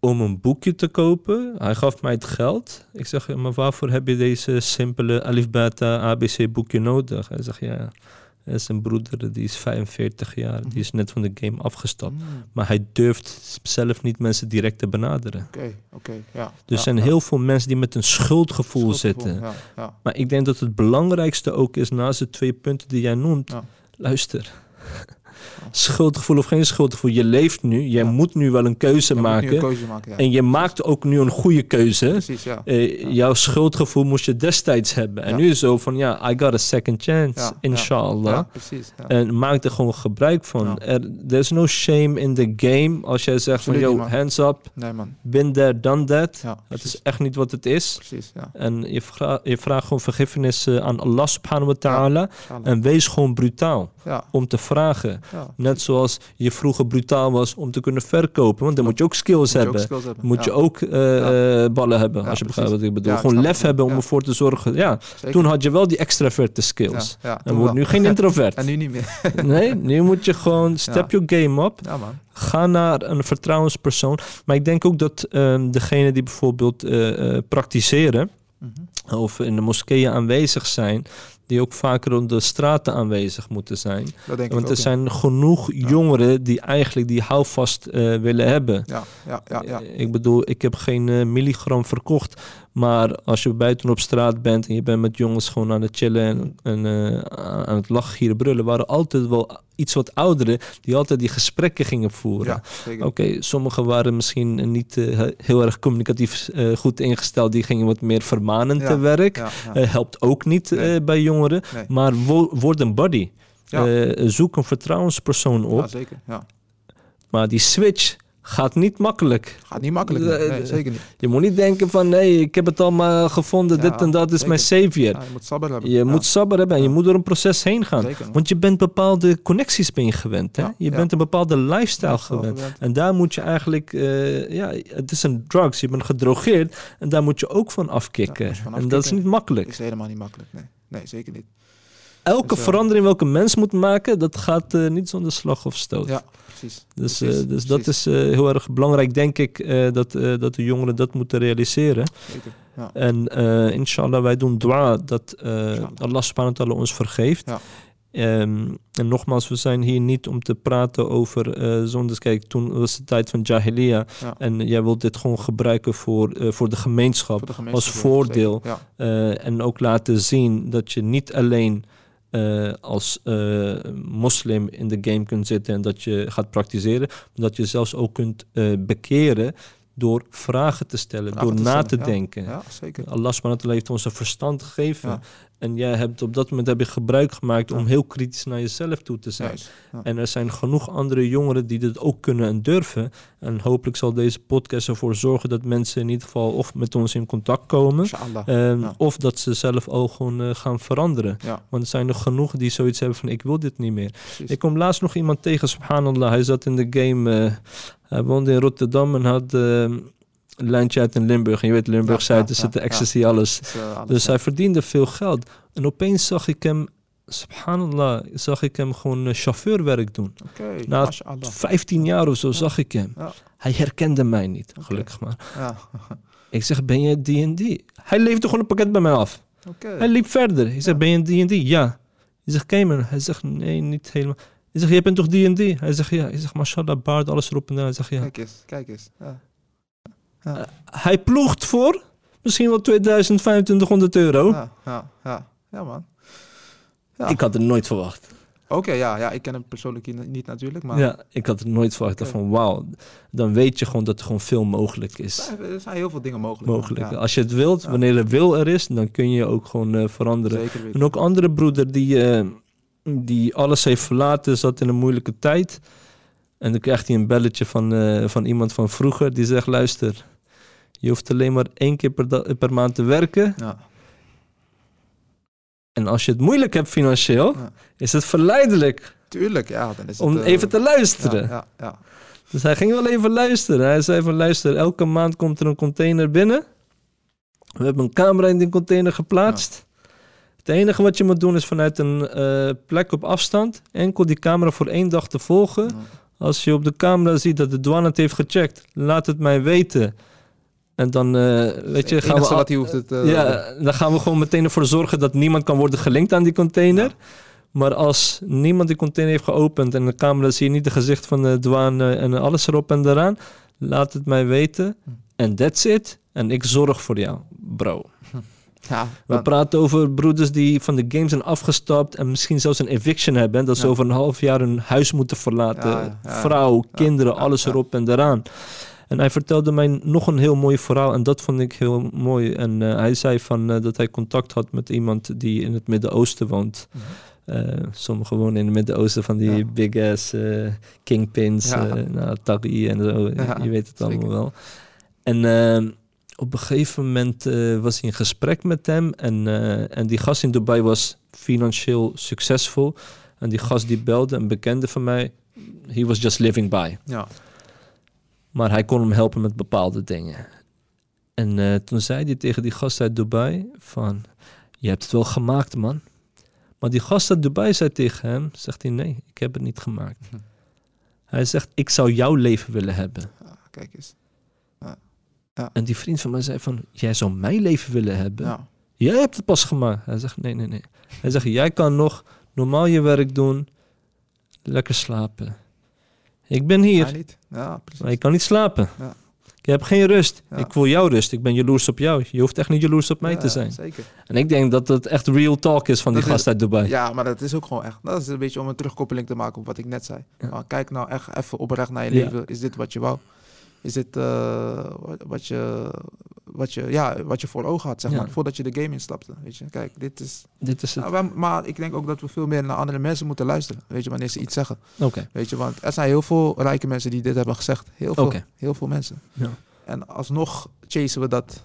[SPEAKER 1] om een boekje te kopen. Hij gaf mij het geld. Ik zeg, ja, maar waarvoor heb je deze simpele alif beta ABC boekje nodig? Hij zegt, ja, is een broeder die is 45 jaar.
[SPEAKER 3] Mhm.
[SPEAKER 1] Die is net van de game afgestapt.
[SPEAKER 3] Mm,
[SPEAKER 1] Maar hij durft zelf niet mensen direct te benaderen.
[SPEAKER 3] Oké, oké, ja.
[SPEAKER 1] Dus
[SPEAKER 3] ja,
[SPEAKER 1] er zijn
[SPEAKER 3] ja.
[SPEAKER 1] heel veel mensen die met een schuldgevoel,
[SPEAKER 3] Schuldgevoel,
[SPEAKER 1] zitten.
[SPEAKER 3] Ja.
[SPEAKER 1] Maar ik denk dat het belangrijkste ook is, naast de twee punten die jij noemt, luister. Schuldgevoel of geen schuldgevoel, je leeft nu, jij
[SPEAKER 3] Ja.
[SPEAKER 1] moet nu wel een keuze
[SPEAKER 3] Je
[SPEAKER 1] maken.
[SPEAKER 3] een keuze maken, ja.
[SPEAKER 1] En je maakt ook nu een goede keuze.
[SPEAKER 3] Precies.
[SPEAKER 1] Eh. Jouw schuldgevoel moest je destijds hebben. En nu is zo van, ja, I got a second chance, inshallah.
[SPEAKER 3] Ja, precies.
[SPEAKER 1] En maak er gewoon gebruik van. Er, there's no shame in the game als jij zegt van, yo, hands up,
[SPEAKER 3] Nee, man.
[SPEAKER 1] been there, done that.
[SPEAKER 3] Ja,
[SPEAKER 1] Het is echt niet wat het is.
[SPEAKER 3] Precies, ja.
[SPEAKER 1] En je, vra je vraagt gewoon vergiffenis eh, aan Allah subhanahu wa ta'ala. En wees gewoon brutaal
[SPEAKER 3] Ja,
[SPEAKER 1] om te vragen.
[SPEAKER 3] Ja.
[SPEAKER 1] Net zoals je vroeger brutaal was om te kunnen verkopen. Want dan moet je ook skills
[SPEAKER 3] Moet je ook
[SPEAKER 1] hebben.
[SPEAKER 3] skills hebben.
[SPEAKER 1] Moet
[SPEAKER 3] ja,
[SPEAKER 1] je ook eh, eh, ballen hebben, als je begrijpt wat ik bedoel. Gewoon lef hebben om ervoor te zorgen. Ja,
[SPEAKER 3] zeker.
[SPEAKER 1] toen had je wel die extraverte skills. En wordt nu geen introvert.
[SPEAKER 3] En nu niet meer.
[SPEAKER 1] nee, nu moet je gewoon step your game up.
[SPEAKER 3] Ja, man.
[SPEAKER 1] Ga naar een vertrouwenspersoon. Maar ik denk ook dat ehm degene die bijvoorbeeld eh, praktiseren
[SPEAKER 3] Mhm.
[SPEAKER 1] of in de moskeeën aanwezig zijn, die ook vaker op de straten aanwezig moeten zijn.
[SPEAKER 3] Dat denk
[SPEAKER 1] Want er
[SPEAKER 3] ook,
[SPEAKER 1] zijn genoeg jongeren die eigenlijk die houvast eh, willen hebben.
[SPEAKER 3] Ja, ja, ja, ja.
[SPEAKER 1] Eh, Ik bedoel, ik heb geen eh, milligram verkocht. Maar als je buiten op straat bent en je bent met jongens gewoon aan het chillen en, en eh, aan het lachen, gieren, brullen, waren altijd wel iets wat ouderen die altijd die gesprekken gingen voeren.
[SPEAKER 3] ja.
[SPEAKER 1] Oké, sommigen waren misschien niet eh, he- heel erg communicatief eh, goed ingesteld. Die gingen wat meer vermanend
[SPEAKER 3] Ja,
[SPEAKER 1] te werk.
[SPEAKER 3] Ja,
[SPEAKER 1] helpt ook niet
[SPEAKER 3] Nee.
[SPEAKER 1] bij jongeren.
[SPEAKER 3] Nee.
[SPEAKER 1] Maar wo- word een buddy. Zoek een vertrouwenspersoon op.
[SPEAKER 3] ja, zeker. Ja.
[SPEAKER 1] Maar die switch Gaat niet makkelijk.
[SPEAKER 3] Gaat niet makkelijk. Nee, Nee, zeker niet.
[SPEAKER 1] Je moet niet denken van nee, ik heb het allemaal gevonden,
[SPEAKER 3] Ja,
[SPEAKER 1] dit en dat is mijn savior.
[SPEAKER 3] Ja, je moet sabber hebben.
[SPEAKER 1] Je
[SPEAKER 3] Ja.
[SPEAKER 1] moet sabber hebben en je moet door een proces heen gaan.
[SPEAKER 3] Zeker.
[SPEAKER 1] Want je bent bepaalde connecties ben je gewend. Hè? Je bent een bepaalde lifestyle gewend. En daar moet je eigenlijk, eh, ja, het is een drugs. Je bent gedrogeerd en daar moet je ook van afkicken. En dat is niet makkelijk.
[SPEAKER 3] is helemaal niet makkelijk. Nee, nee zeker niet.
[SPEAKER 1] Elke
[SPEAKER 3] Dus,
[SPEAKER 1] verandering welke mens moet maken, dat gaat eh, niet zonder slag of stoot.
[SPEAKER 3] Ja, precies.
[SPEAKER 1] Dus,
[SPEAKER 3] Precies,
[SPEAKER 1] eh, dus dat is eh, heel erg belangrijk, denk ik, dat, dat de jongeren dat moeten realiseren.
[SPEAKER 3] Zeker. Ja.
[SPEAKER 1] En inshallah, wij doen dua dat. Allah subhanahu wa ta'ala ons vergeeft.
[SPEAKER 3] Ja.
[SPEAKER 1] Ehm, en nogmaals, we zijn hier niet om te praten over eh zondes. Kijk, toen was de tijd van Jahiliya.
[SPEAKER 3] Ja.
[SPEAKER 1] En jij wilt dit gewoon gebruiken voor, voor de gemeenschap.
[SPEAKER 3] Voor de gemeenschap,
[SPEAKER 1] als voordeel.
[SPEAKER 3] Ja,
[SPEAKER 1] en ook laten zien dat je niet alleen eh, als eh, moslim in de game kunt zitten en dat je gaat praktiseren, dat je zelfs ook kunt eh, bekeren door vragen te stellen,
[SPEAKER 3] Vragen
[SPEAKER 1] door
[SPEAKER 3] te
[SPEAKER 1] na
[SPEAKER 3] stellen,
[SPEAKER 1] te
[SPEAKER 3] ja.
[SPEAKER 1] denken.
[SPEAKER 3] ja, zeker.
[SPEAKER 1] Allah subhanahu ta'ala heeft ons een verstand gegeven.
[SPEAKER 3] Ja.
[SPEAKER 1] En jij hebt op dat moment heb je gebruik gemaakt om heel kritisch naar jezelf toe te zijn. En er zijn genoeg andere jongeren die dit ook kunnen en durven. En hopelijk zal deze podcast ervoor zorgen dat mensen in ieder geval of met ons in contact komen. Ehm. Of dat ze zelf ook gewoon eh, gaan veranderen. Want er zijn er genoeg die zoiets hebben van ik wil dit niet meer.
[SPEAKER 3] precies.
[SPEAKER 1] Ik kom laatst nog iemand tegen, subhanallah. Hij zat in de game. eh, hij woonde in Rotterdam en had eh, een lijntje uit in Limburg. En je weet, Limburg,
[SPEAKER 3] Ja,
[SPEAKER 1] Zuid, er zit de
[SPEAKER 3] ja,
[SPEAKER 1] ecstasy, alles.
[SPEAKER 3] Dus, alles,
[SPEAKER 1] Dus hij verdiende veel geld. En opeens zag ik hem, subhanallah, zag ik hem gewoon eh, chauffeurwerk doen.
[SPEAKER 3] Oké,
[SPEAKER 1] Na
[SPEAKER 3] mashallah.
[SPEAKER 1] 15 jaar of zo zag ik hem. Hij herkende mij niet, gelukkig maar. Ik zeg, ben je die en die? Hij leefde gewoon een pakket bij mij af. Hij liep verder. Ik zeg, ben je die en die? Ja. Ik zeg, ken je me? Hij zegt, nee, niet helemaal. Ik zeg, jij bent toch die en die? Hij zegt, ja. Ik zeg, mashallah, baard, alles erop en. Hij zegt, ja.
[SPEAKER 3] Kijk eens, kijk eens. Ja. Ja.
[SPEAKER 1] Hij ploegt voor misschien wel 2500 euro.
[SPEAKER 3] Ja, ja, ja. Ja, man. Ja.
[SPEAKER 1] Ik had het nooit verwacht.
[SPEAKER 3] Oké, ja, ja, ik ken hem persoonlijk niet natuurlijk, maar
[SPEAKER 1] Ja, ik had het nooit verwacht.
[SPEAKER 3] Oké.
[SPEAKER 1] van, wauw. Dan weet je gewoon dat er gewoon veel mogelijk is.
[SPEAKER 3] er zijn heel veel dingen mogelijk.
[SPEAKER 1] Mogelijk.
[SPEAKER 3] Ja,
[SPEAKER 1] Als je het wilt,
[SPEAKER 3] Ja.
[SPEAKER 1] wanneer de wil er is, dan kun je ook gewoon eh, veranderen.
[SPEAKER 3] zeker weten.
[SPEAKER 1] En ook andere broeder die, eh, die alles heeft verlaten, zat in een moeilijke tijd. En dan krijgt hij een belletje van, eh, van iemand van vroeger die zegt: luister, je hoeft alleen maar één keer per, per maand te werken.
[SPEAKER 3] Ja,
[SPEAKER 1] En als je het moeilijk hebt financieel,
[SPEAKER 3] Ja.
[SPEAKER 1] is het verleidelijk
[SPEAKER 3] tuurlijk, ja. Dan is het,
[SPEAKER 1] om
[SPEAKER 3] eh,
[SPEAKER 1] even te luisteren.
[SPEAKER 3] Ja, ja.
[SPEAKER 1] Dus hij ging wel even luisteren. Hij zei van luister, elke maand komt er een container binnen. We hebben een camera in die container geplaatst. Het enige wat je moet doen is vanuit een eh, plek op afstand enkel die camera voor één dag te volgen.
[SPEAKER 3] Ja.
[SPEAKER 1] Als je op de camera ziet dat de douane het heeft gecheckt, laat het mij weten. En dan, eh, weet je, gaan we, al-
[SPEAKER 3] hoeft het... eh,
[SPEAKER 1] ja, dan gaan we gewoon meteen ervoor zorgen dat niemand kan worden gelinkt aan die container.
[SPEAKER 3] Ja.
[SPEAKER 1] Maar als niemand die container heeft geopend en de camera zie je niet de gezicht van de douane en alles erop en eraan, laat het mij weten.
[SPEAKER 3] Hm.
[SPEAKER 1] En that's it. En ik zorg voor jou, bro.
[SPEAKER 3] Ja,
[SPEAKER 1] We praten over broeders die van de game zijn afgestapt en misschien zelfs een eviction hebben. Dat ze
[SPEAKER 3] Ja.
[SPEAKER 1] over een half jaar hun huis moeten verlaten.
[SPEAKER 3] Ja.
[SPEAKER 1] Vrouw, kinderen, alles erop en eraan. En hij vertelde mij nog een heel mooi verhaal en dat vond ik heel mooi. En eh, hij zei van, eh, dat hij contact had met iemand die in het Midden-Oosten woont.
[SPEAKER 3] Mhm.
[SPEAKER 1] Eh, sommigen wonen in het Midden-Oosten van die big ass kingpins,
[SPEAKER 3] Ja.
[SPEAKER 1] nou, en zo. Je weet het allemaal
[SPEAKER 3] zeker.
[SPEAKER 1] wel. En eh, op een gegeven moment eh, was hij in gesprek met hem. En, eh, en die gast in Dubai was financieel succesvol. En die gast die belde, een bekende van mij, he was just living by.
[SPEAKER 3] ja.
[SPEAKER 1] Maar hij kon hem helpen met bepaalde dingen. En eh, toen zei hij tegen die gast uit Dubai van... Je hebt het wel gemaakt, man. Maar die gast uit Dubai zei tegen hem... Zegt hij, nee, ik heb het niet gemaakt.
[SPEAKER 3] Hm.
[SPEAKER 1] Hij zegt, ik zou jouw leven willen hebben.
[SPEAKER 3] Ja, kijk eens.
[SPEAKER 1] En die vriend van mij zei van... Jij zou mijn leven willen hebben?
[SPEAKER 3] Ja.
[SPEAKER 1] Jij hebt het pas gemaakt. Hij zegt, nee, nee, nee. Hij zegt, jij kan nog normaal je werk doen. Lekker slapen. Ik ben hier.
[SPEAKER 3] Hij niet. Ja, precies.
[SPEAKER 1] Maar ik kan niet slapen.
[SPEAKER 3] Ja.
[SPEAKER 1] Ik heb geen rust.
[SPEAKER 3] Ja.
[SPEAKER 1] Ik voel jouw rust. Ik ben jaloers op jou. Je hoeft echt niet jaloers op mij
[SPEAKER 3] Ja,
[SPEAKER 1] te zijn.
[SPEAKER 3] Zeker.
[SPEAKER 1] En ik denk dat het echt real talk is van die
[SPEAKER 3] Dat
[SPEAKER 1] gast uit Dubai.
[SPEAKER 3] Ja, maar dat is ook gewoon echt. Dat is een beetje om een terugkoppeling te maken op wat ik net zei.
[SPEAKER 1] Ja.
[SPEAKER 3] Maar kijk nou echt even oprecht naar je
[SPEAKER 1] Ja.
[SPEAKER 3] leven. Is dit wat je wou? Is dit eh, wat- je wat, je, ja, wat je voor ogen had, zeg
[SPEAKER 1] Ja.
[SPEAKER 3] maar. Voordat je de game instapte. Weet je, kijk, dit is...
[SPEAKER 1] Dit is het.
[SPEAKER 3] Nou, wij- maar ik denk ook dat we veel meer naar andere mensen moeten luisteren. Weet je, wanneer ze iets zeggen.
[SPEAKER 1] Oké.
[SPEAKER 3] Weet je, want er zijn heel veel rijke mensen die dit hebben gezegd. Heel veel, heel veel mensen.
[SPEAKER 1] Ja.
[SPEAKER 3] En alsnog chasen we dat.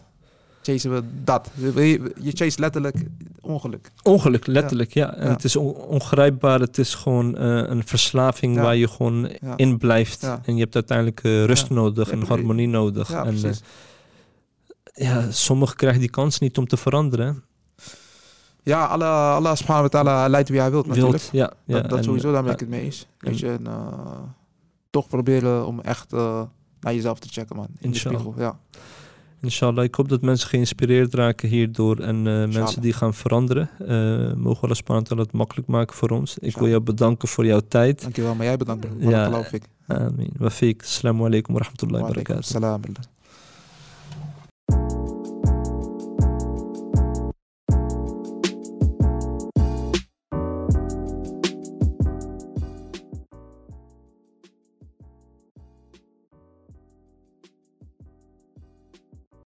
[SPEAKER 3] Chasen we dat. Je, chase letterlijk ongeluk.
[SPEAKER 1] Ongeluk, letterlijk, ja. En het is on- ongrijpbaar. Het is gewoon eh, een verslaving waar je gewoon in blijft. En je hebt uiteindelijk eh, rust nodig en harmonie nodig. En eh, ja, sommigen krijgen die kans niet om te veranderen.
[SPEAKER 3] ja, Allah, Allah subhanahu wa ta'ala leidt wie hij wilt natuurlijk.
[SPEAKER 1] Wilt, ja. ja.
[SPEAKER 3] dat dat
[SPEAKER 1] en,
[SPEAKER 3] sowieso, daar ben ik het mee eens.
[SPEAKER 1] en-
[SPEAKER 3] Weet je, en, toch proberen om echt naar jezelf te checken, man. In de
[SPEAKER 1] Inshallah.
[SPEAKER 3] spiegel, ja.
[SPEAKER 1] Inshallah, ik hoop dat mensen geïnspireerd raken hierdoor en eh, mensen die gaan veranderen. Eh mogen wa ta'ala het makkelijk maken voor ons. Ik wil jou bedanken voor jouw tijd.
[SPEAKER 3] Dankjewel, maar jij bedankt.
[SPEAKER 1] Ja.
[SPEAKER 3] Geloof ik.
[SPEAKER 1] Amin. Wa fiek. Assalamu alaikum wa rahmatullahi wa barakatuh.